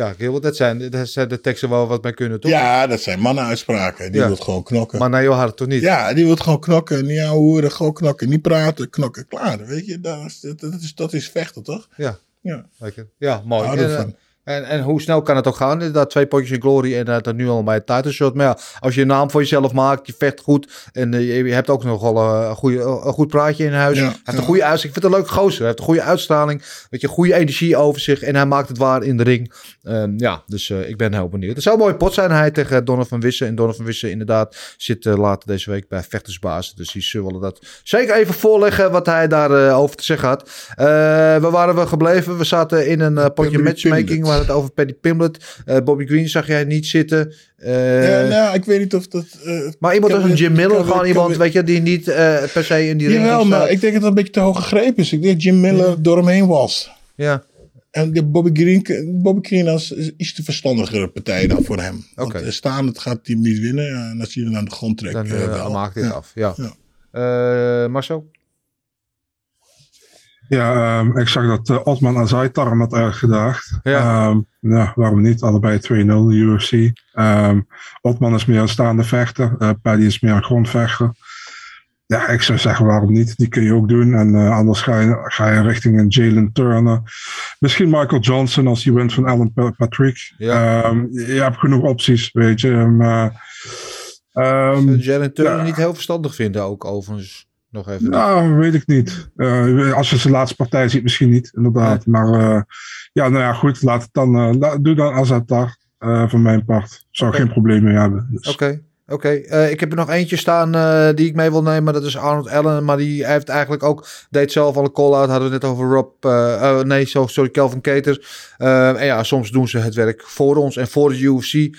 S3: Ja, dat zijn, dat zijn de teksten waar we wat mee kunnen, toch?
S4: Ja, dat zijn mannenuitspraken. Die
S3: Ja.
S4: wil gewoon knokken.
S3: Maar naar jouw hart, toch niet?
S4: Ja, die wil gewoon knokken. Niet horen, gewoon knokken. Niet praten, knokken. Klaar, weet je. Dat is, dat, is, dat is vechten, toch?
S3: Ja.
S4: Ja.
S3: Lekker. Ja, mooi. En, en, en hoe snel kan het ook gaan? Inderdaad, twee potjes in glory en dat nu al bij het title shot. Maar ja, als je een naam voor jezelf maakt, je vecht goed en eh, je, hebt ook nogal eh, een, goede, een goed praatje in huis.
S4: Ja,
S3: hij heeft een goede uitstraling. Ik vind het een leuk gozer. Hij heeft een goede uitstraling. Weet je, goede energie over zich en hij maakt het waar in de ring. Ehm, ja, dus eh, ik ben heel benieuwd. Het zou een mooie pot zijn hij tegen Donovan Wissen. En Donovan Wissen inderdaad zit eh, later deze week bij Vechtersbaas. Dus die zullen dat zeker even voorleggen wat hij daarover over te zeggen had. Eh, waar waren we gebleven? We zaten in een eh, potje matchmaking. Hadden het over Paddy Pimblett. Eh, Bobby Green zag jij niet zitten. Eh,
S4: ja, nou, ik weet niet of dat... eh,
S3: maar iemand als een Jim Miller, gewoon iemand, weet je, die niet per se in die ring
S4: Jawel, maar ik denk dat dat een beetje te hoog gegrepen is. Ik denk dat Jim Miller door hem heen was.
S3: Ja,
S4: En de Bobby Green, Bobby Green als is iets te verstandigere partij dan voor hem. Want
S3: Oké.
S4: eh, staand gaat hij hem niet winnen. En als hij hem naar de grond trekt,
S3: dan maakt het
S4: Ja.
S3: af. Ja.
S4: Ja.
S3: Marcel?
S5: Ja, ehm, ik zag dat uh, Otman Azaitar hem had uitgedaagd.
S3: Ja.
S5: Ehm, ja, waarom niet? Allebei 2-0 UFC. Um, Otman is meer een staande vechter. Uh, Paddy is meer een grondvechter. Ja, ik zou zeggen, waarom niet? Die kun je ook doen. En uh, anders ga je, ga je richting een Jalen Turner. Misschien Michael Johnson als hij wint van Alan Patrick.
S3: Ja.
S5: Um, je hebt genoeg opties, weet je. Maar,
S3: Jalen Turner ja. niet heel verstandig vinden ook, overigens. Nog even.
S5: Nou, weet ik niet. Uh, als je zijn laatste partij ziet, misschien niet, inderdaad. Nee. Maar uh, ja, nou ja, goed. Laat het dan, uh, doe dan Azatar van mijn part. Zou
S3: Okay.
S5: geen probleem mee hebben. Dus.
S3: Oké. Okay. Oké, okay. ik heb er nog eentje staan die ik mee wil nemen. Dat is Arnold Allen. Maar die heeft eigenlijk ook. Deed zelf al een call-out. Hadden we het net over Rob. Uh, nee, sorry, Kelvin Keter. en ja, soms doen ze het werk voor ons en voor de UFC.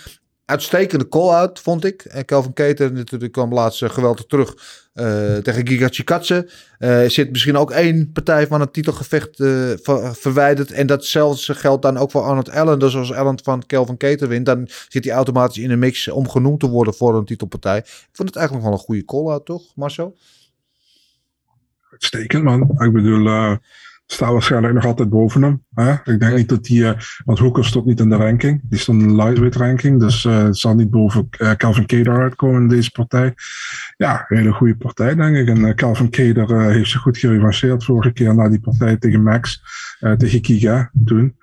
S3: Uitstekende call-out, vond ik. En Kelvin Keter natuurlijk kwam laatst geweldig terug uh, tegen Giga Chikadze. Uh, zit misschien ook één partij van het titelgevecht ver verwijderd. En datzelfde geldt dan ook voor Arnold Allen. Dus als Allen van Kelvin Keter wint, dan zit hij automatisch in een mix om genoemd te worden voor een titelpartij. Ik vond het eigenlijk wel een goede call-out, toch, Marcel?
S5: Uitstekend, man. Ik bedoel, staat waarschijnlijk nog altijd boven hem. Hè? Ik denk ja. niet dat die, uh, want Hooker stond niet in de ranking. Die stond in de lightweight ranking. Dus uh, zal niet boven uh, Calvin Keder uitkomen in deze partij. Ja, een hele goede partij, denk ik. En Calvin Keder heeft zich goed gerevanceerd vorige keer na die partij tegen Max. tegen Kiga toen.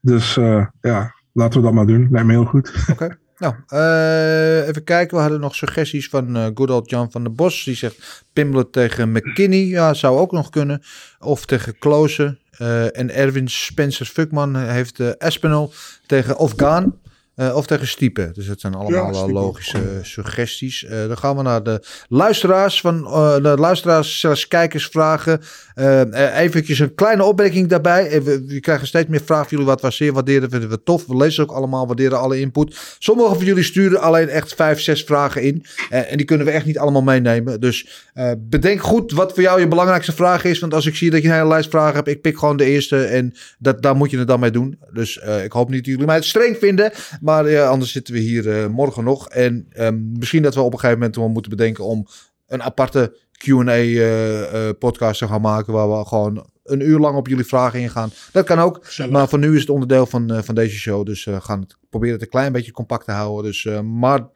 S5: Dus ja, laten we dat maar doen. Lijkt me heel goed.
S3: Oké. Okay. Nou, uh, even kijken. We hadden nog suggesties van uh, good old Jan van der Bos. Die zegt Pimblet tegen McKinney. Ja, zou ook nog kunnen. Of tegen Klose. Uh, en Erwin Spencer Fuckman heeft Espinel tegen Afghan. Uh, of tegen Stiepen. Dus dat zijn allemaal ja, logische uh, suggesties. Uh, dan gaan we naar de luisteraars. Van, de luisteraars, zelfs kijkers vragen. eventjes een kleine opmerking daarbij. We, we, krijgen steeds meer vragen van jullie. Wat we zeer waarderen. Vinden we tof. We lezen ook allemaal. Waarderen alle input. Sommige van jullie sturen alleen echt vijf, zes vragen in. en die kunnen we echt niet allemaal meenemen. Dus bedenk goed wat voor jou je belangrijkste vraag is. Want als ik zie dat je een hele lijst vragen hebt. Ik pik gewoon de eerste. En dat, daar moet je het dan mee doen. Dus ik hoop niet dat jullie mij het streng vinden. Maar ja, anders zitten we hier uh, morgen nog. En um, misschien dat we op een gegeven moment wel moeten bedenken om een aparte Q&A uh, uh, podcast te gaan maken. Waar we gewoon een uur lang op jullie vragen ingaan. Dat kan ook. Zellig. Maar voor nu is het onderdeel van, van deze show. Dus we gaan het proberen het een klein beetje compact te houden. Dus, maar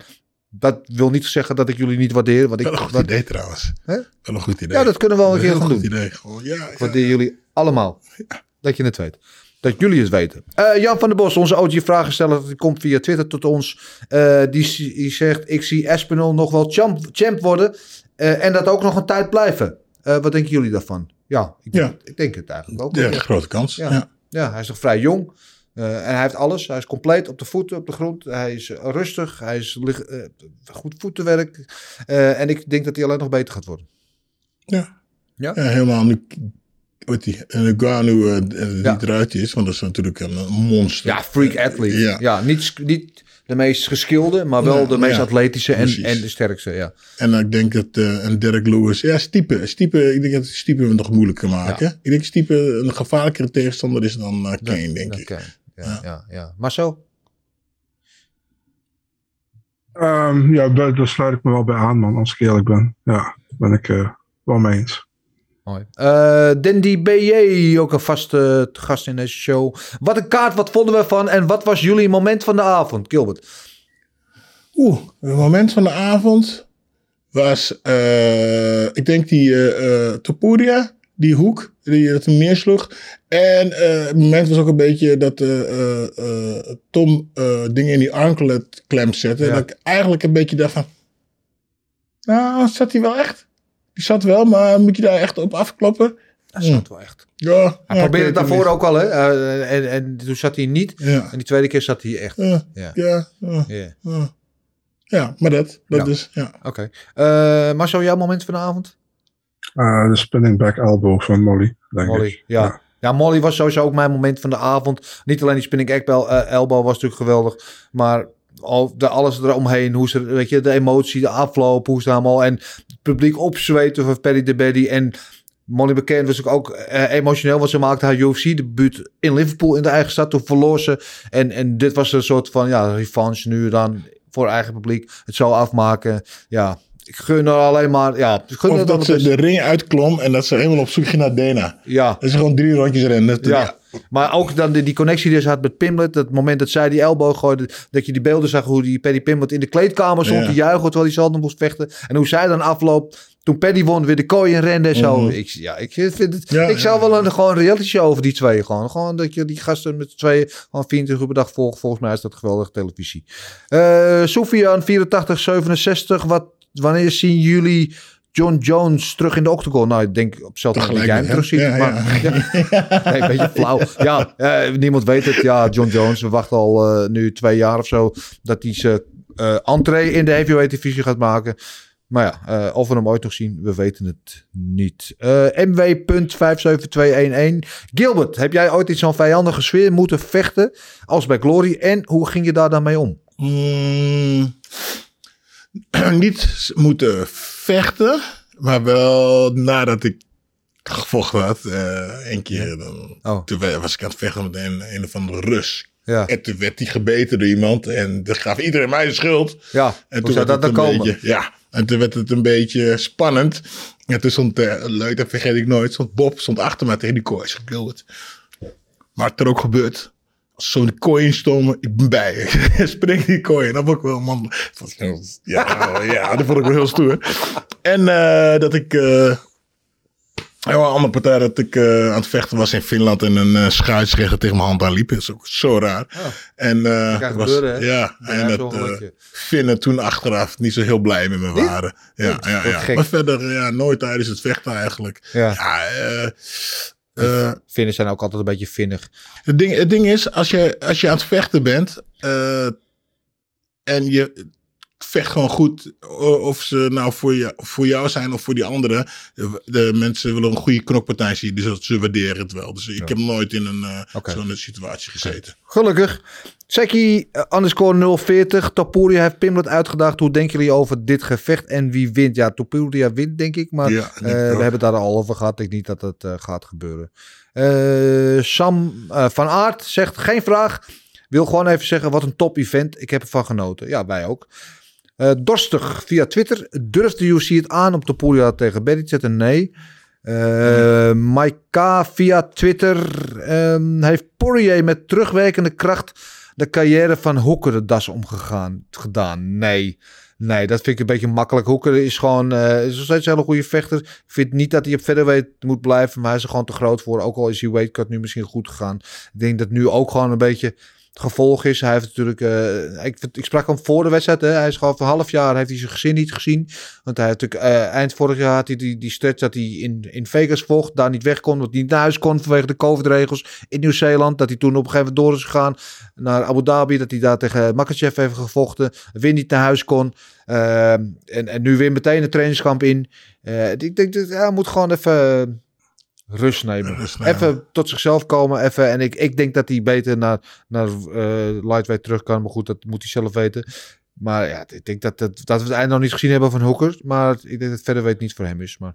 S3: dat wil niet zeggen dat ik jullie niet waardeer. Wat ik,
S4: wel een goed
S3: wat,
S4: idee trouwens.
S3: Hè?
S4: Wel een goed idee.
S3: Ja, dat kunnen we wel een keer gaan
S4: goed
S3: doen.
S4: Idee. Gewoon, ja,
S3: ik waardeer ja. jullie allemaal. Ja. Dat je het weet. Dat jullie het weten. Uh, Jan van der Bos, onze OG-vragensteller, die komt via Twitter tot ons. Uh, die, die, zegt: Ik zie Espinol nog wel champ, champ worden. Uh, en dat ook nog een tijd blijven. wat denken jullie daarvan? Ja, ik,
S4: ja.
S3: Denk, ik denk het eigenlijk ook.
S4: Ja, grote kans.
S3: Ja.
S4: Ja.
S3: ja, hij is nog vrij jong. en hij heeft alles. Hij is compleet op de voeten, op de grond. Hij is rustig. Hij is goed voetenwerk. en ik denk dat hij alleen nog beter gaat worden.
S4: Ja.
S3: Ja,
S4: ja helemaal nu wat die Ngannou uh, die ja. eruit is, want dat is natuurlijk een monster.
S3: Ja, freak athlete. Ja, ja niet, niet de meest geskilde, maar wel ja, de meest atletische en, en de sterkste. Ja.
S4: En uh, ik denk dat uh, een Derek Lewis, ja, Stiepe, Stiepe, ik denk dat Stiepe hem nog moeilijker maken. Ik denk Stiepe een gevaarlijkere tegenstander is dan uh, Kane, denk ik.
S3: Kane. Ja, ja, ja. Maar zo?
S5: Um, ja, daar, daar, sluit ik me wel bij aan, man, als ik eerlijk ben. Ja, ben ik wel mee eens.
S3: Mooi. Uh, Dandy BJ, ook een vaste gast in deze show. Wat een kaart, wat vonden we van en wat was jullie moment van de avond, Gilbert?
S4: Oeh, het moment van de avond was, uh, ik denk die uh, Topuria, die hoek, die hem neersloeg. En het moment was ook een beetje dat Tom dingen in die anklet klem zette. Ja. Dat ik eigenlijk een beetje dacht van, nou, zat hij wel echt? Die zat wel, maar moet je daar echt op afkloppen?
S3: Dat zat wel echt.
S4: Ja.
S3: Hij ja, probeerde het daarvoor ook al, hè? Uh, en, en toen zat hij niet.
S4: Ja.
S3: En die tweede keer zat hij echt.
S4: Ja. Ja. Ja. ja. ja. ja maar dat. Dat dus. Ja.
S3: Oké. Okay. Uh, Marcel, jouw moment van de avond?
S5: Uh, de spinning back elbow van Molly. Denk
S3: Molly,
S5: ik.
S3: ja. ja. Ja, Molly was sowieso ook mijn moment van de avond. Niet alleen die spinning back elbow was natuurlijk geweldig. Maar al alles eromheen. Hoe ze, weet je, de emotie, de afloop, hoe ze allemaal. En het publiek opzweten van Paddy de Baddy. En Molly McCann was ook uh, emotioneel. Want ze maakte haar UFC-debuut in Liverpool in de eigen stad. Toen verloor ze. En, en dit was een soort van ja, revanche nu dan voor eigen publiek. Het zo afmaken. Ja, ik gun er alleen maar, ja. Gun
S4: Of dat ze de ring uitklom en dat ze helemaal op zoek ging naar Dana.
S3: Ja.
S4: Dat ze gewoon drie rondjes rennen. Dat-
S3: Ja. Maar ook dan die, die connectie die ze had met Pimlet. Het moment dat zij die elbow gooide. Dat je die beelden zag hoe die Paddy Pimlet in de kleedkamer stond
S4: Ja.
S3: te juichen. Terwijl hij nog moest vechten. En hoe zij dan afloopt. Toen Paddy won, weer de kooi in rende en zo.
S4: Mhm.
S3: ik, ja, ik vind het.
S4: Ja,
S3: ik zou wel een gewoon reality show over die twee. Gewoon, gewoon dat je die gasten met z'n tweeën gewoon 24 uur per dag volgt. Volgens mij is dat geweldige televisie. Eh Sofian 84, 67. Wat, wanneer zien jullie John Jones terug in de octagon? Nou, ik denk op hetzelfde moment dat jij hem
S4: Tegelijk
S3: terug
S4: met
S3: ziet.
S4: hem. Ja,
S3: maar, ja. Nee, een beetje flauw. Ja, eh, niemand weet het. Ja, John Jones. We wachten al eh, nu twee jaar of zo dat hij zijn eh entree in de heavyweight divisie gaat maken. Maar ja, eh, of we hem ooit nog zien, we weten het niet. Eh MW.57211. Gilbert, heb jij ooit in zo'n vijandige sfeer moeten vechten als bij Glory? En hoe ging je daar dan mee om?
S4: Mm, niet moeten vechten, maar wel nadat ik gevochten had. eh Eén keer dan,
S3: Oh.
S4: toen was ik aan het vechten met een, een of andere Rus.
S3: Ja,
S4: En toen werd hij gebeten door iemand en dat gaf iedereen mij de schuld.
S3: ja.
S4: En
S3: hoe zou dat dan
S4: een
S3: komen?
S4: beetje, ja, en toen werd het een beetje spannend. En toen stond, uh, leuk, dat vergeet ik nooit, stond Bob stond achter mij tegen die kooi. Ik zeg, Gilbert, maar het er ook gebeurt. Zo'n kooi instomen, ik ben bij je. Spring die kooi. En dat vond ik wel, man. dat Ja, ja, dat vond ik wel heel stoer. En eh, dat ik... ja, een andere partij dat ik eh, aan het vechten was in Finland en een uh, tegen mijn hand aan liep. Dat is ook zo raar. En eh,
S3: kan
S4: was,
S3: gebeuren,
S4: ja, en dat uh, Finnen toen achteraf niet zo heel blij met me waren. Ja, ja, ja. Maar verder ja, nooit tijdens het vechten eigenlijk.
S3: Ja. Finnen zijn ook altijd een beetje vinnig.
S4: het, ding, het ding is, als je, als je aan het vechten bent eh, en je vecht gewoon goed, of ze nou voor, je, voor jou zijn of voor die anderen. De, mensen willen een goede knokpartij zien, dus dat- ze waarderen het wel. Dus ik heb nooit in een eh, zo'n situatie gezeten.
S3: Gelukkig. Seki uh, underscore 040. Topuria heeft Pimlet uitgedaagd. Hoe denken jullie over dit gevecht en wie wint? Ja, Topuria wint denk ik. Maar
S4: Ja,
S3: eh,
S4: ik
S3: we hebben het daar al over gehad. Ik denk niet dat het eh, gaat gebeuren. Eh, Sam eh, van Aert zegt geen vraag. Wil gewoon even zeggen wat een top event. Ik heb ervan genoten. Ja, wij ook. Eh, Dorstig via Twitter. Durft de UC het aan om Topuria tegen Beric te Nee. Eh Maika via Twitter ehm, heeft Poirier met terugwerkende kracht de carrière van Hoeker de das omgegaan gedaan. Nee, nee, dat vind ik een beetje makkelijk. Hoeker is gewoon eh, is nog steeds een hele goede vechter. Ik vind niet dat hij op featherweight moet blijven, maar hij is er gewoon te groot voor. Ook al is die weightcut nu misschien goed gegaan. Ik denk dat nu ook gewoon een beetje gevolg is. Hij heeft natuurlijk, eh, ik, ik sprak hem voor de wedstrijd. Hè. Hij is gewoon voor een half jaar heeft hij zijn gezin niet gezien. Want hij had natuurlijk eh, eind vorig jaar had hij die, die stretch dat hij in, in Vegas vocht, daar niet weg kon, omdat hij niet naar huis kon vanwege de COVID-regels in Nieuw-Zeeland. Dat hij toen op een gegeven moment door is gegaan naar Abu Dhabi, dat hij daar tegen Makachev heeft gevochten, weer niet naar huis kon. Eh, en, en nu weer meteen een trainingskamp in. Eh, ik denk dat hij moet gewoon even rust nemen.
S4: Rust nemen.
S3: Even tot zichzelf komen. Even. En ik, ik denk dat hij beter naar, naar eh, lightweight terug kan. Maar goed, dat moet hij zelf weten. Maar ja, ik denk dat, dat, dat we het einde nog niet gezien hebben van Hooker. Maar ik denk dat het verder weet niet voor hem is. Maar...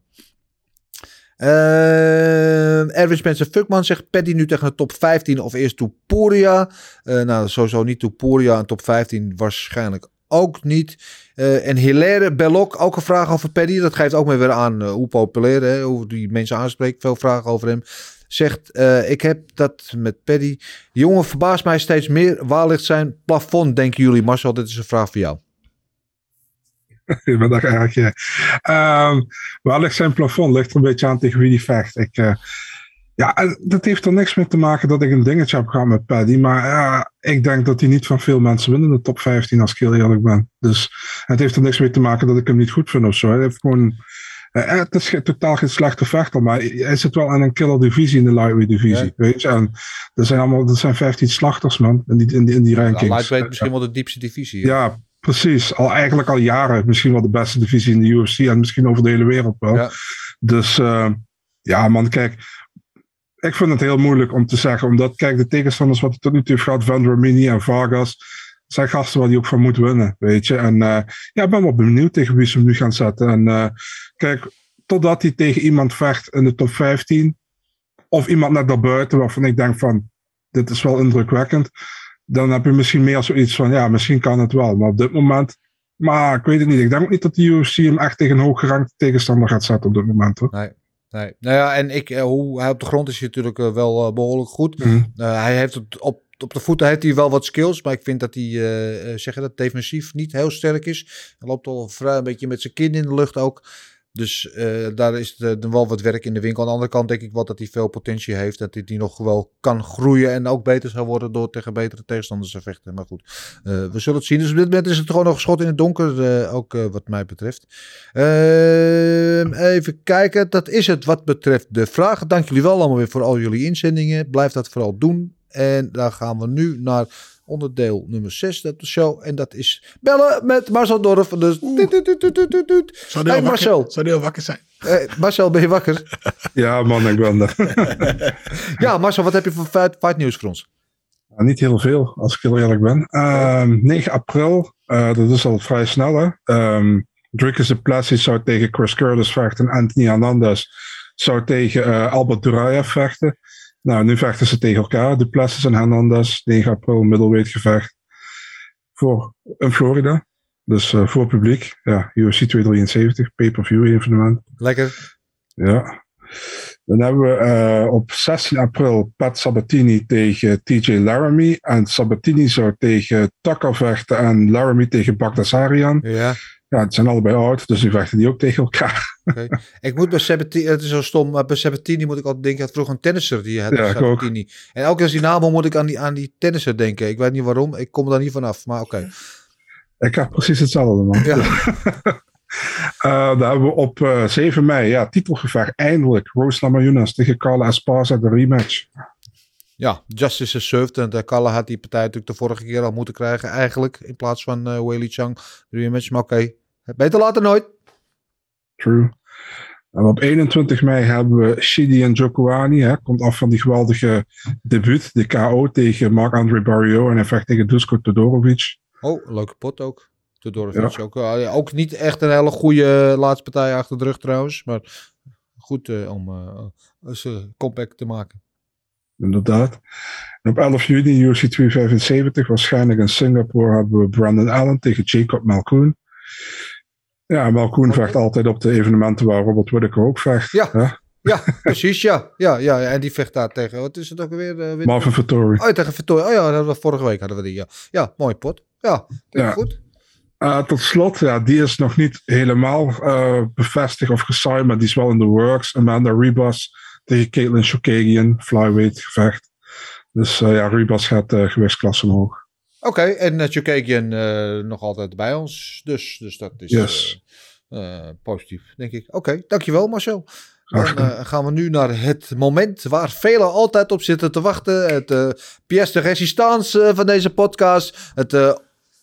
S3: Uh, Erwin Spencer Fuckman zegt Paddy nu tegen de top 15 of eerst Topuria. Uh, nou, sowieso niet Topuria en top 15 waarschijnlijk ook niet. Uh, en Hilaire Belloc, ook een vraag over Paddy. Dat geeft ook maar weer aan uh, hoe populair, hè, hoe die mensen aanspreekt. Veel vragen over hem. Zegt, uh, ik heb dat met Paddy. Jongen verbaast mij steeds meer. Waar ligt zijn plafond, denken jullie? Marcel, dit is een vraag voor jou.
S5: Daar erg, ja. Um, waar ligt zijn plafond? Ligt er een beetje aan tegen wie die vecht. Ik, ja, dat heeft er niks mee te maken dat ik een dingetje heb gehad met Paddy. Maar ja, ik denk dat hij niet van veel mensen wint in de top 15, als ik heel eerlijk ben. Dus het heeft er niks mee te maken dat ik hem niet goed vind of zo. Hij heeft gewoon... Uh, het is totaal geen slechte vechter, maar hij zit wel in een killer divisie in de lightweight divisie. Ja. Weet je? En er zijn allemaal er zijn 15 slachters, man, in die, in die, in die rankings.
S3: Ja, lightweight misschien wel de diepste divisie.
S5: Ja, ja precies. Al eigenlijk al jaren misschien wel de beste divisie in de UFC en misschien over de hele wereld wel. Ja. Dus uh, ja, man, kijk. Ik vind het heel moeilijk om te zeggen, omdat, kijk, de tegenstanders wat hij tot nu toe heeft gehad, Van Romini en Vargas, zijn gasten waar hij ook van moet winnen, weet je. En uh, ja, ik ben wel benieuwd tegen wie ze hem nu gaan zetten. En uh, kijk, totdat hij tegen iemand vecht in de top 15, of iemand net daarbuiten, waarvan ik denk van, dit is wel indrukwekkend, dan heb je misschien meer zoiets van, ja, misschien kan het wel. Maar op dit moment Maar ik weet het niet. Ik denk niet dat de UFC hem echt tegen een hooggerankte tegenstander gaat zetten op dit moment. Hoor.
S3: Nee. Nee. Nou ja, en ik, eh, hoe hij op de grond is hij natuurlijk eh, wel eh, behoorlijk goed.
S5: Mhm.
S3: Hij heeft het op, op de voeten heeft hij wel wat skills, maar ik vind dat hij, zeg je dat, defensief niet heel sterk is. Hij loopt al vrij een beetje met zijn kin in de lucht ook. Dus eh, daar is dan wel wat werk in de winkel. Aan de andere kant denk ik wel dat hij veel potentie heeft. Dat hij die nog wel kan groeien en ook beter zou worden door tegen betere tegenstanders te vechten. Maar goed, eh, we zullen het zien. Dus op dit moment is het gewoon nog schot in het donker, eh, ook wat mij betreft. Ehm, even kijken, dat is het wat betreft de vragen. Dank jullie wel allemaal weer voor al jullie inzendingen. Blijf dat vooral doen. En dan gaan we nu naar onderdeel nummer 6 de show. En dat is bellen met Marcel Dorf. Dus.
S4: Zou
S3: Hey Marcel.
S4: wakker, zou die al wakker zijn?
S3: Eh, Marcel, ben je wakker?
S5: Ja, man, ik ben er.
S3: Ja, Marcel, wat heb je voor fight, fight nieuws voor ons?
S5: Nou, niet heel veel, als ik heel eerlijk ben. Ehm, 9 april, eh, dat is al vrij snel, hè. Ehm Dricus Duplessis zou tegen Chris Curtis vechten. En Anthony Hernandez zou tegen eh, Albert Duraev vechten. Nou, nu vechten ze tegen elkaar. Duplessis en Hernandez, 9 april, middleweight gevecht. Voor, in Florida. Dus eh, voor publiek. Ja, UFC 273, pay-per-view evenement.
S3: Lekker.
S5: Ja. Dan hebben we eh, op 16 april Pat Sabatini tegen TJ Laramie. En Sabatini zou tegen Tucker vechten en Laramie tegen Bagdasarian.
S3: Ja.
S5: Ja, het zijn allebei oud, dus nu vechten die ook tegen elkaar.
S3: Oké. Ik moet bij Sabatini, het is zo stom, maar bij Sabatini moet ik altijd denken, hij had vroeger een tennisser die had
S5: Ja.
S3: Sabatini. En elke keer als die naam moet ik aan die, aan die tennisser denken. Ik weet niet waarom, ik kom er niet vanaf, maar oké.
S5: Ik heb precies hetzelfde, man.
S3: Ja.
S5: Eh, dan hebben we op eh, 7 mei, ja, titelgevecht eindelijk. Rose Namajunas tegen Carla Esparza, de rematch.
S3: Ja, Justice is served. En de Kalle had die partij natuurlijk de vorige keer al moeten krijgen, eigenlijk. In plaats van Weili Chang. De rematch, maar oké. Beter later nooit.
S5: True. En op 21 mei hebben we Shidi en Jokoani. Hè, komt af van die geweldige debuut, de KO tegen Marc-André Barrio. En hij vecht tegen Dusko Todorovic.
S3: Oh, leuke pot ook. Todorovic ook. eh, ook niet echt een hele goede laatste partij achter de rug trouwens. Maar goed eh, om eh eens een comeback te maken.
S5: Inderdaad. En op 11 juni, UFC 275, waarschijnlijk in Singapore, hebben we Brandon Allen tegen Jacob Malkoon. Ja, Malkoon vecht altijd op de evenementen waar Robert Whittaker ook vecht.
S3: Ja.
S5: hè?
S3: Ja, precies. Ja. Ja, ja, en die vecht daar tegen. Wat is het ook weer? eh, weer-
S5: Marvin Vettori.
S3: Oh, tegen. Oh ja, dat hadden we vorige week hadden we die. Ja, ja mooi pot. Ja,
S5: Ja.
S3: goed.
S5: Uh, tot slot, ja, die is nog niet helemaal uh, bevestigd of gesigned, maar die is wel in the works. Amanda Ribas tegen Caitlin Chokagian, flyweight gevecht. Dus uh, ja, Ribas gaat uh, gewichtsklasse omhoog.
S3: Oké, okay, en uh, Chokagian uh, nog altijd bij ons. Dus, dus dat is
S5: yes.
S3: uh, positief, denk ik. Oké, okay, dankjewel Marcel. Dan uh, gaan we nu naar het moment waar velen altijd op zitten te wachten. Het uh, pièce de résistance uh, van deze podcast. Het uh,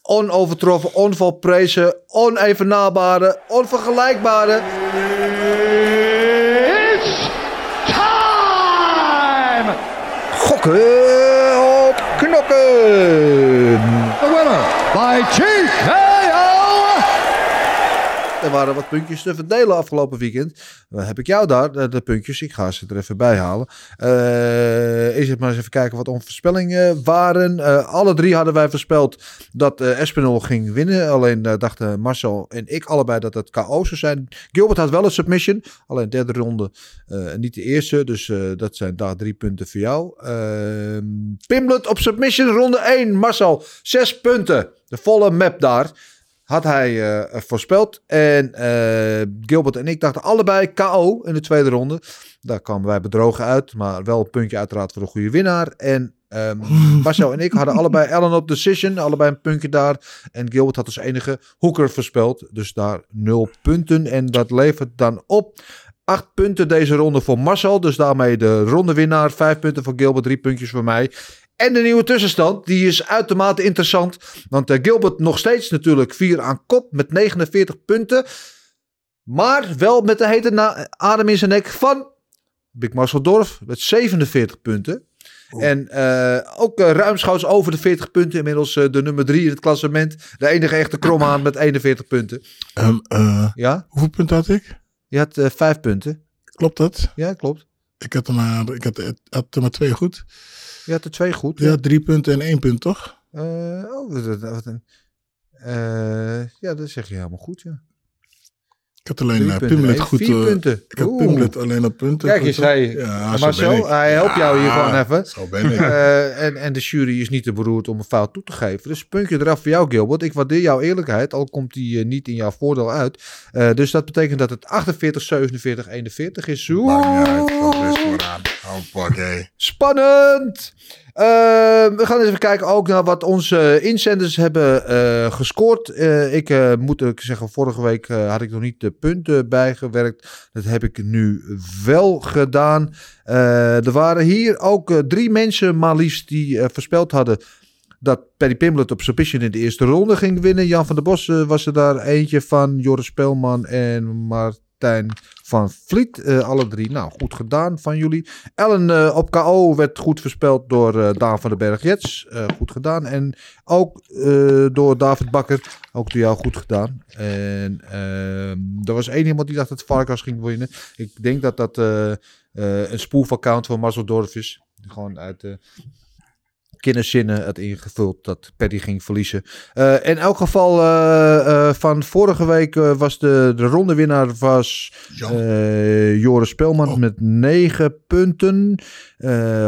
S3: onovertroffen, onvolprezen, onevenabare, onvergelijkbare.
S7: It's time!
S3: Gokken knokken!
S7: The winner by TKO!
S3: Er waren wat puntjes te verdelen afgelopen weekend. Dan heb ik jou daar, de, de puntjes. Ik ga ze er even bij halen. Uh, is het maar eens even kijken wat onze voorspellingen waren. Uh, alle drie hadden wij voorspeld dat uh, Espinol ging winnen. Alleen dachten Marcel en ik allebei dat het KO zou zijn. Gilbert had wel een submission. Alleen derde ronde, niet de eerste. Dus dat zijn daar drie punten voor jou. Ehm, Pimlet op submission ronde 1. Marcel, zes punten. De volle map daar had hij uh, voorspeld. En uh, Gilbert en ik dachten allebei KO in de tweede ronde. Daar kwamen wij bedrogen uit. Maar wel een puntje uiteraard voor de goede winnaar. En um, Marcel en ik hadden allebei Ellen op decision. Allebei een puntje daar. En Gilbert had als enige Hoeker voorspeld. Dus daar nul punten. En dat levert dan op... Acht punten deze ronde voor Marcel. Dus daarmee de rondewinnaar. Vijf punten voor Gilbert. Drie puntjes voor mij. En de nieuwe tussenstand, die is uitermate interessant. Want uh, Gilbert nog steeds natuurlijk 4 aan kop met 49 punten. Maar wel met de hete adem in zijn nek van Big Marcel Dorf met 47 punten. Oh. En uh, ook uh, ruimschoots over de 40 punten. Inmiddels uh, de nummer 3 in het klassement. De enige echte kromhaan met 41 punten.
S4: Um,
S3: ja?
S4: Hoeveel punten had ik?
S3: Je had 5 punten.
S4: Klopt dat?
S3: Ja, klopt.
S4: Ik had er maar, ik had, had er maar twee goed.
S3: Je had er twee goed.
S4: Ja, drie punten en één punt, toch?
S3: Uh, oh, wat, wat een... Eh, ja, dat zeg je helemaal goed, ja.
S4: Ik had alleen uh. Pimlet goed.
S3: vier
S4: eh,
S3: punten.
S4: Ik had. Pimlet alleen op punten.
S3: Kijk eens, hij,
S4: Ja, zo
S3: Marcel, hij helpt jou hier gewoon even.
S4: Zo ben ik.
S3: Eh, en, en de jury is niet te beroerd om een fout toe te geven. Dus puntje eraf voor jou, Gilbert. Ik waardeer jouw eerlijkheid, al komt die niet in jouw voordeel uit. Dus dat betekent dat het 48, 47, 41 is.
S4: Maakt niet uit. Dat
S3: Oeh,
S4: is vooraan. Hoppakee.
S3: spannend! Eh, we gaan even kijken ook naar wat onze inzenders hebben eh, gescoord. Eh, ik eh, moet ook zeggen, vorige week had ik nog niet de punten bijgewerkt. Dat heb ik nu wel gedaan. Er waren hier ook drie mensen maar liefst die voorspeld hadden dat Paddy Pimblett op submission in de eerste ronde ging winnen. Jan van der Bos was er daar eentje van. Joris Speelman en Martijn van Vliet. Eh, alle drie, nou goed gedaan van jullie. Ellen eh, op KO werd goed voorspeld door eh, Daan van den Berg Jets. Goed gedaan. En ook door David Bakker. Ook door jou goed gedaan. En ehm, er was één iemand die dacht dat Varkas ging winnen. Ik denk dat dat een spoefaccount van Marcel Dorf is. Gewoon uit de kinderzinnen had ingevuld dat Paddy ging verliezen. Eh, in elk geval eh, eh, van vorige week was de, de rondewinnaar was Joris Spelman
S4: Oh.
S3: met 9 punten.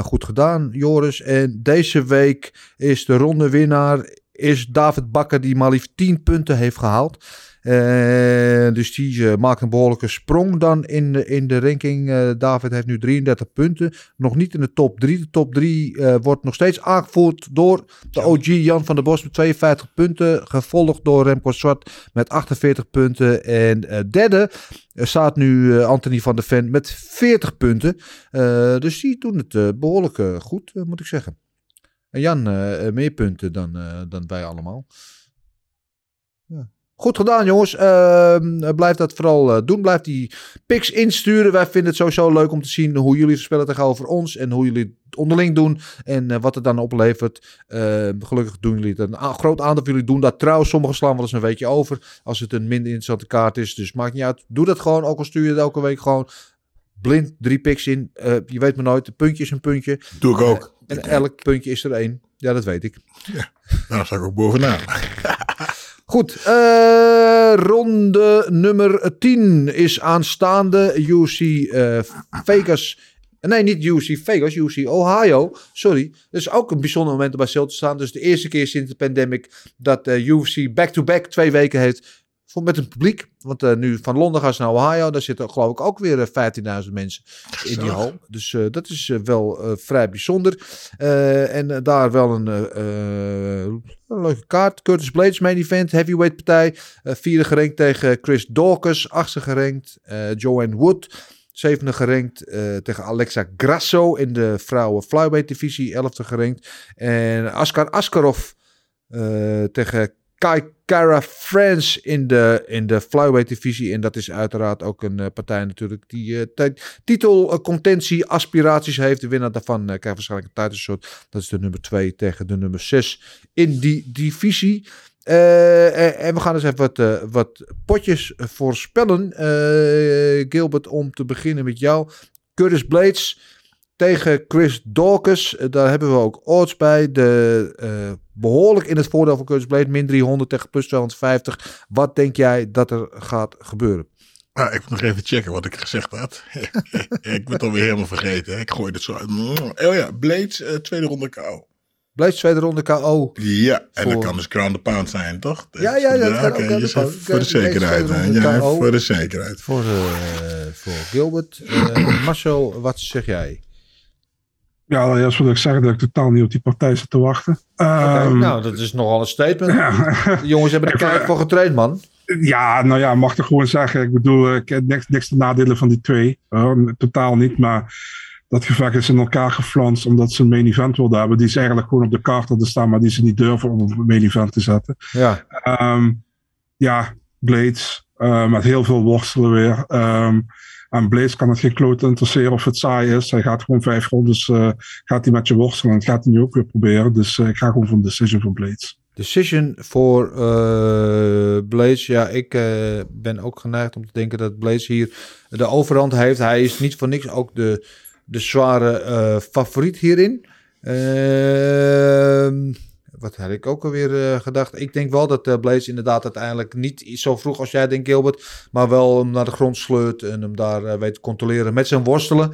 S3: Goed gedaan, Joris. En deze week is de rondewinnaar is David Bakker die maar liefst 10 punten heeft gehaald. Eh, dus die eh, maakt een behoorlijke sprong dan in de, in de ranking. Eh, David heeft nu 33 punten. Nog niet in de top 3. De top 3 wordt nog steeds aangevoerd door de OG Jan van der Bos met 52 punten. Gevolgd door Remco Zwart met 48 punten. En derde staat nu Anthony van der Ven met 40 punten. Dus die doen het eh, behoorlijk eh, goed, moet ik zeggen. En Jan, meer punten dan, dan wij allemaal. Ja. Goed gedaan, jongens. Ehm, blijf dat vooral eh, doen. Blijf die pics insturen. Wij vinden het sowieso leuk om te zien hoe jullie spelen tegenover ons. En hoe jullie het onderling doen. En eh, wat het dan oplevert. Eh, gelukkig doen jullie het. Een groot aantal van jullie doen dat trouwens. Sommigen slaan wel eens een weekje over. Als het een minder interessante kaart is. Dus maakt niet uit. Doe dat gewoon. Ook al stuur je het elke week gewoon blind drie pics in. Eh, je weet maar nooit. Een puntje is een puntje.
S4: Doe ik ook.
S3: En elk puntje is er één. Ja, dat weet ik.
S4: Nou, sta ik ook bovenaan.
S3: Goed, eh, ronde nummer 10 is aanstaande. UC eh, Vegas. Nee, niet UC Vegas, UC Ohio. Sorry. Dat is ook een bijzonder moment om bij stil te staan. Dus de eerste keer sinds de pandemic dat eh UFC back-to-back twee weken heeft. Voor met een publiek. Want eh, nu van Londen gaan ze naar Ohio. Daar zitten geloof ik ook weer eh, 15.000 mensen in die hal. Dus eh, dat is eh, wel eh, vrij bijzonder. Eh, en eh, daar wel een eh, eh, een leuke kaart. Curtis Blades main event, heavyweight partij. Eh, vierde gerankt tegen Chris Dawkins. Achtste gerankt eh, Joanne Wood. Zevende gerankt eh, tegen Alexa Grasso in de vrouwen flyweight divisie. Elfde gerankt. En Askar Askarov eh, tegen Kai Kara France in de, in de flyweight divisie. En dat is uiteraard ook een eh, partij natuurlijk die ti- titel, eh, contentie, aspiraties heeft. De winnaar daarvan krijgt waarschijnlijk een titleshot. Dat is de nummer 2 tegen de nummer 6 in die divisie. En- we gaan dus even wat, wat potjes voorspellen. Gilbert, om te beginnen met jou. Curtis Blades tegen Chris Dawkins. Eh, daar hebben we ook odds bij. De, eh, behoorlijk in het voordeel van Curtis Blades. Min 300 tegen plus 250. Wat denk jij dat er gaat gebeuren?
S4: Ik moet nog even checken wat ik gezegd had. ik ben het alweer helemaal vergeten. Ik gooi het zo uit. Oh ja, Blades, eh, tweede ronde KO.
S3: Blades tweede ronde KO.
S4: Ja, en
S3: Voor-
S4: dat kan dus ground the pound zijn, toch?
S3: Ja, ja, ja,
S4: even voor de zekerheid. Ja, voor de zekerheid.
S3: Voor, eh, voor Gilbert. Eh, Marcel, wat zeg jij?
S5: Ja, allereerst wil ik zeggen dat ik totaal niet op die partij zit te wachten. Ehm,
S3: nou, dat is nogal een statement.
S5: ja.
S3: De jongens hebben er keihard voor getraind, man.
S5: Ja, nou ja, mag ik gewoon zeggen. Ik bedoel, ik heb niks, niks te nadelen van die twee. Uh, totaal niet, maar dat gevecht is in elkaar geflanst omdat ze een main event wilden hebben. Die is eigenlijk gewoon op de kaart hadden staan, maar die ze niet durven om op een main event te zetten.
S3: Ja,
S5: Ehm, ja, Blades, eh, met heel veel worstelen weer. Ehm, en Blades kan het kloot interesseren of het saai is. Hij gaat gewoon vijf rondes eh, gaat hij met je worstelen. En gaat hij nu ook weer proberen. Dus eh, ik ga gewoon voor een decision van Blades.
S3: decision voor eh Blades. Ja, ik ben ook geneigd om te denken dat Blades hier de overhand heeft. Hij is niet voor niks ook de, de zware favoriet hierin. Ehm, wat had ik ook alweer eh, gedacht? Ik denk wel dat uh, Blaze inderdaad uiteindelijk niet zo vroeg als jij denkt, Gilbert. Maar wel hem naar de grond sleurt en hem daar eh, weet te controleren met zijn worstelen.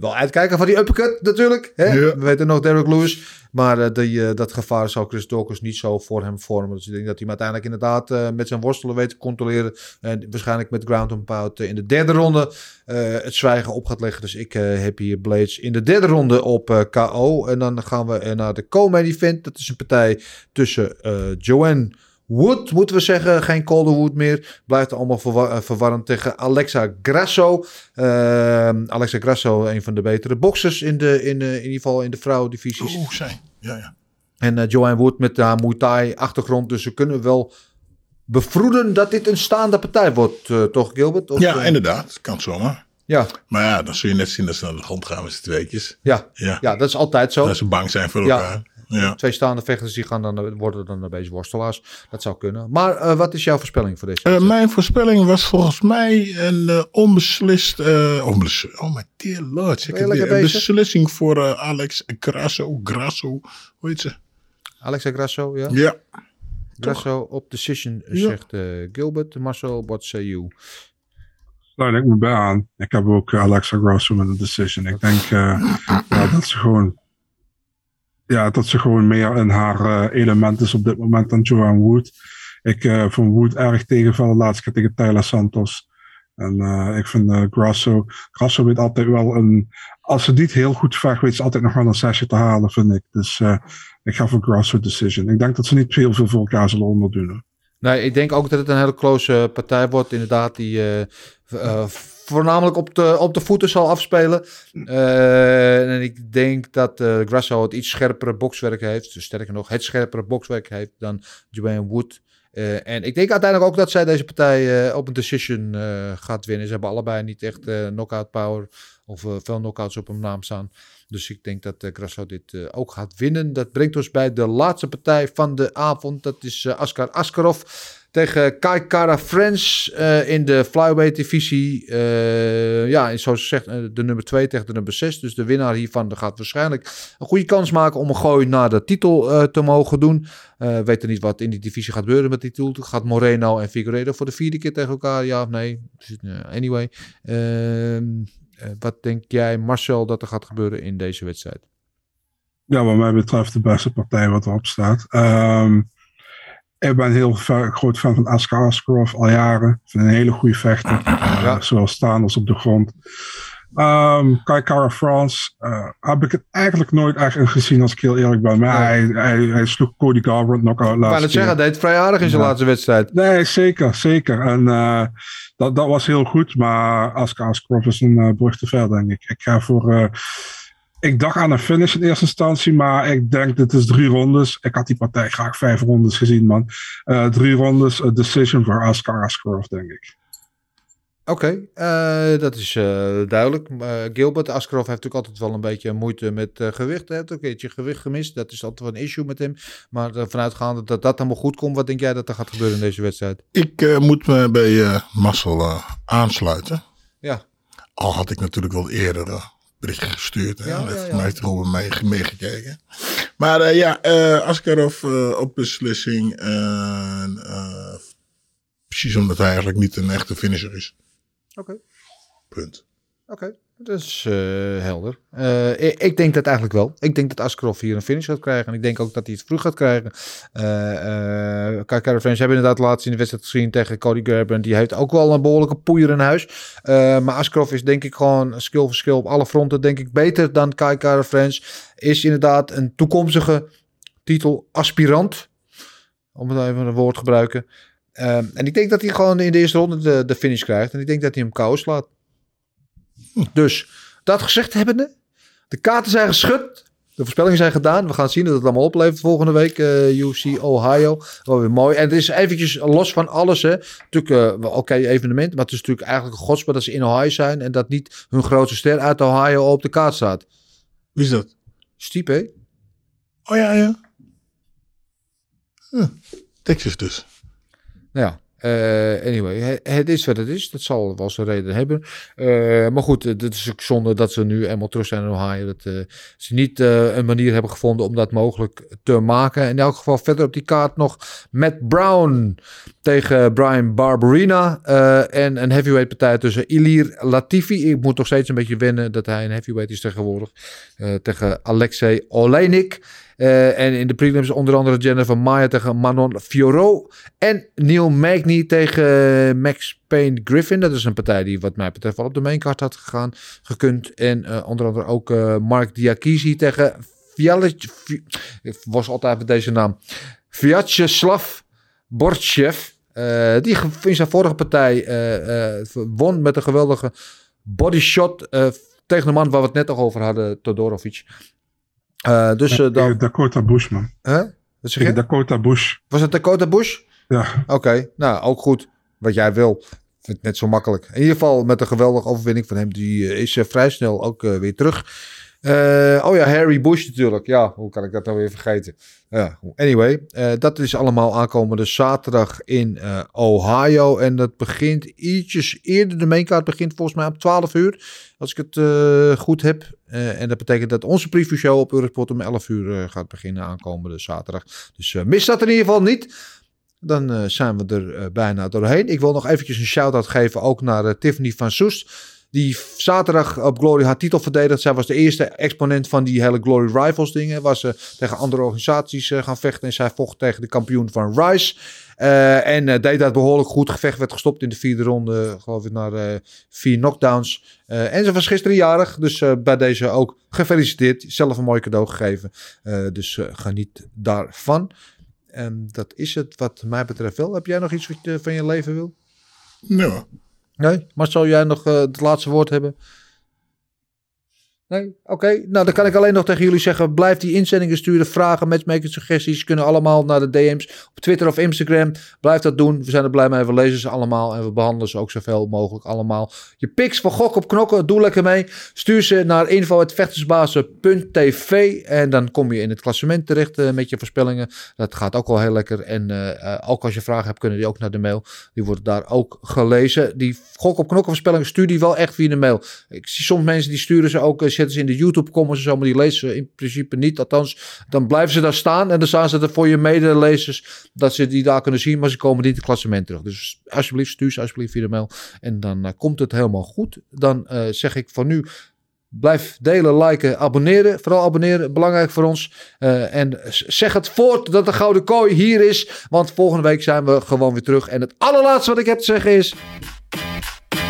S3: wel uitkijken van die uppercut natuurlijk. Hè? We weten nog Derek Lewis. Maar die, dat gevaar zou Chris Dawkins niet zo voor hem vormen. Dus ik denk dat hij hem uiteindelijk inderdaad met zijn worstelen weet te controleren. En waarschijnlijk met ground and pound in de derde ronde het zwijgen op gaat leggen. Dus ik heb hier Blades in de derde ronde op KO. En dan gaan we naar de co-main event. Dat is een tussen uh, Joanne Wood, moeten we zeggen. Geen Calderwood meer. Blijft allemaal verwar eh, verwarrend tegen Alexa Grasso. Uh, Alexa Grasso, een van de betere boxers in, de, in, uh, in ieder geval in de vrouwendivisies.
S4: Oeh, zijn. Ja, ja.
S3: En uh, Joanne Wood met haar Muay Thai achtergrond. Dus we kunnen wel bevroeden dat dit een staande partij wordt, toch Gilbert?
S4: Of, ja, inderdaad. Kan zomaar.
S3: Ja.
S4: Maar ja, dan zul je net zien dat ze naar de grond gaan met z'n tweetjes.
S3: Ja. Ja. ja, dat is altijd zo.
S4: Dat ze bang zijn voor elkaar. Ja.
S3: Twee staande vechters die gaan dan, worden dan een beetje worstelaars. Dat zou kunnen. Maar uh, wat is jouw voorspelling voor deze?
S4: Uh, mijn voorspelling was volgens mij een uh, onbeslist. onbeslist. Oh my dear lord. Ik heb een beslissing voor Alex Grasso. Grasso. Hoe heet ze?
S3: Alexa Grasso, ja?
S4: Ja.
S3: Grasso op decision, ja. zegt Gilbert. Marcel, what say you?
S5: Sluit ik me bij aan. Ik heb ook Alexa Grasso met een decision. Ik denk ja, dat ze gewoon ja, dat ze gewoon meer in haar uh, element is op dit moment dan Joanne Wood. Ik uh, vond Wood erg tegenvallen laatst keer tegen Tyler Santos. En uh, ik vind Grasso, Grasso weet altijd wel een, als ze niet heel goed vecht, weet ze altijd nog wel een sessie te halen, vind ik. Dus ik ga voor Grasso decision. Ik denk dat ze niet heel veel voor elkaar zullen onderdoen.
S3: Nee, ik denk ook dat het een hele close partij wordt. Inderdaad, die voornamelijk op de, op de voeten zal afspelen. En ik denk dat uh, Grasso het iets scherpere bokswerk heeft. Dus sterker nog, het scherpere bokswerk heeft dan Joanne Wood. En ik denk uiteindelijk ook dat zij deze partij op een decision gaat winnen. Ze hebben allebei niet echt knockout power of veel knockouts op hun naam staan. Dus ik denk dat Grasso dit ook gaat winnen. Dat brengt ons bij de laatste partij van de avond. Dat is Askar Askarov tegen Kai Kara Friends uh, in de flyweight divisie. Uh, ja, zoals gezegd, uh, de nummer 2 tegen de nummer 6. Dus de winnaar hiervan gaat waarschijnlijk een goede kans maken om een gooi naar de titel te mogen doen. We weten niet wat in die divisie gaat gebeuren met die titel. Gaat Moreno en Figueiredo voor de vierde keer tegen elkaar? Ja of nee? Anyway. Ehm, wat denk jij, Marcel, dat er gaat gebeuren in deze wedstrijd?
S5: Ja, wat mij betreft de beste partij wat erop staat. Um, ik ben heel groot fan van Askar Askarov al jaren. Ik vind een hele goede vechter. Ja. zowel staan als op de grond. Um, Kai Kara France uh, heb ik het eigenlijk nooit echt gezien als ik heel eerlijk ben. Maar hij, hij, hij, sloeg Cody Garbrandt knock-out laatst.
S3: Ik het zeggen, hij deed vrij aardig in zijn laatste wedstrijd.
S5: Nee, zeker, zeker. En uh, dat, dat was heel goed. Maar Askar Askarov is een uh, brug te ver, denk ik. Ik ga voor ik dacht aan een finish in eerste instantie, maar ik denk dit is drie rondes. Ik had die partij graag vijf rondes gezien, man. Drie rondes, a decision voor Askar Askarov, denk ik.
S3: Oké, okay, uh, dat is uh, duidelijk. Gilbert Askarov heeft natuurlijk altijd wel een beetje moeite met gewicht. Hij heeft ook een keertje gewicht gemist. Dat is altijd wel een issue met hem. Maar vanuitgaande dat dat allemaal goed komt, wat denk jij dat er gaat gebeuren in deze wedstrijd?
S4: Ik moet me bij Marcel aansluiten.
S3: Ja.
S4: Al had ik natuurlijk wel eerder berichtje gestuurd. Ja, ja, ja. Mij heeft er mee, meegekeken. Maar uh, ja, uh, Askarov uh, op beslissing. precies omdat hij eigenlijk niet een echte finisher is.
S3: Oké. Okay.
S4: Punt.
S3: Oké. Dat is uh, helder. Uh, ik, ik, denk dat eigenlijk wel. Ik denk dat Askarov hier een finish gaat krijgen. En ik denk ook dat hij het vroeg gaat krijgen. Uh, uh, hebben inderdaad laatst in de wedstrijd gezien tegen Cody Garbrandt. Die heeft ook wel een behoorlijke poeier in huis. maar Askarov is denk ik gewoon skill voor skill op alle fronten. Denk ik beter dan Kai Friends. Is inderdaad een toekomstige titel aspirant. Om het even een woord te gebruiken. En ik denk dat hij gewoon in de eerste ronde de, de finish krijgt. En ik denk dat hij hem kou slaat. Dus dat gezegd hebbende, de kaarten zijn geschud. De voorspellingen zijn gedaan. We gaan zien dat het allemaal oplevert volgende week. Uh, eh, UC Ohio. Wel weer mooi. En het is eventjes los van alles. Hè. Natuurlijk, uh, oké, okay, evenement. Maar het is natuurlijk eigenlijk een godspe dat ze in Ohio zijn. En dat niet hun grootste ster uit Ohio op de kaart staat.
S4: Wie is dat?
S3: Stipe.
S4: Oh ja, ja. Texas dus.
S3: Nou ja, Eh, anyway, het, is wat het is. Dat zal wel zijn reden hebben. Eh, maar goed, het is ook zonde dat ze nu eenmaal terug zijn in Ohio. Dat eh, ze niet een manier hebben gevonden om dat mogelijk te maken. In elk geval verder op die kaart nog Matt Brown tegen Brian Barberina. en een heavyweight partij tussen Ilir Latifi. Ik moet nog steeds een beetje wennen dat hij een heavyweight is tegenwoordig. tegen Alexei Oleinik. Eh, en in de prelims onder andere Jennifer Maya tegen Manon Fiorot. En Neil Magny tegen Max Payne Griffin. Dat is een partij die wat mij betreft wel op de maincard had gegaan, gekund. En eh, onder andere ook eh, Mark Diakisi tegen Ik was altijd met deze naam. Vyacheslav Bortchev. Eh, die in zijn vorige partij eh, eh, won met een geweldige bodyshot eh, tegen de man waar we het net al over hadden, Todorovic. Eh, dus eh,
S5: Tegen
S3: dan...
S5: Dakota Bush, man.
S3: Wat zeg je?
S5: Dakota Bush.
S3: Was het Dakota Bush?
S5: Ja.
S3: Oké, nou ook goed. Wat jij wil. Ik vind het net zo makkelijk. In ieder geval met een geweldige overwinning van hem. Die eh, is eh, vrij snel ook eh, weer terug. Eh, oh ja, Harry Bush natuurlijk. Ja, hoe kan ik dat nou weer vergeten? Anyway, eh, dat is allemaal aankomende zaterdag in eh, Ohio. En dat begint ietsjes eerder. De maincard begint volgens mij om 12 uur. Als ik het goed heb. En dat betekent dat onze preview show op Eurosport om 11 uur gaat beginnen aankomende zaterdag. Dus mis dat in ieder geval niet. Dan zijn we er bijna doorheen. Ik wil nog eventjes een shout-out geven ook naar Tiffany van Soest. Die zaterdag op Glory haar titel verdedigd. Zij was de eerste exponent van die hele Glory Rivals dingen. Was ze tegen andere organisaties eh, gaan vechten. En zij vocht tegen de kampioen van Rice. Eh, en eh, deed dat behoorlijk goed. Gevecht werd gestopt in de vierde ronde. Geloof ik naar vier knockdowns. En ze was gisteren jarig. Dus bij deze ook gefeliciteerd. Zelf een mooi cadeau gegeven. Dus geniet daarvan. En dat is het wat mij betreft wel. Heb jij nog iets wat je van je leven wil?
S4: Ja.
S3: Nee? Maar zal jij nog eh, het laatste woord hebben? Nee? Oké. Nou, dan kan ik alleen nog tegen jullie zeggen. Blijf die inzendingen sturen. Vragen, matchmaking, suggesties. Kunnen allemaal naar de DM's op Twitter of Instagram. Blijf dat doen. We zijn er blij mee. We lezen ze allemaal. En we behandelen ze ook zoveel mogelijk allemaal. Je pics van Gok op Knokken. Doe lekker mee. Stuur ze naar info.vechtersbazen.tv. En dan kom je in het klassement terecht eh, met je voorspellingen. Dat gaat ook wel heel lekker. En eh, ook als je vragen hebt, kunnen die ook naar de mail. Die worden daar ook gelezen. Die Gok op Knokken voorspellingen stuur die wel echt via de mail. Ik zie soms mensen die sturen ze ook, eh, zetten ze in de YouTube comments en zo, maar die lezen ze in principe niet. Althans, dan blijven ze daar staan en dan staan ze er voor je medelezers dat ze die daar kunnen zien, maar ze komen niet het klassement terug. Dus alsjeblieft, stuur ze alsjeblieft via de mail en dan eh, komt het helemaal goed. Dan eh, zeg ik van nu, blijf delen, liken, abonneren. Vooral abonneren, belangrijk voor ons. Eh, en zeg het voort dat de Gouden Kooi hier is, want volgende week zijn we gewoon weer terug. En het allerlaatste wat ik heb te zeggen is...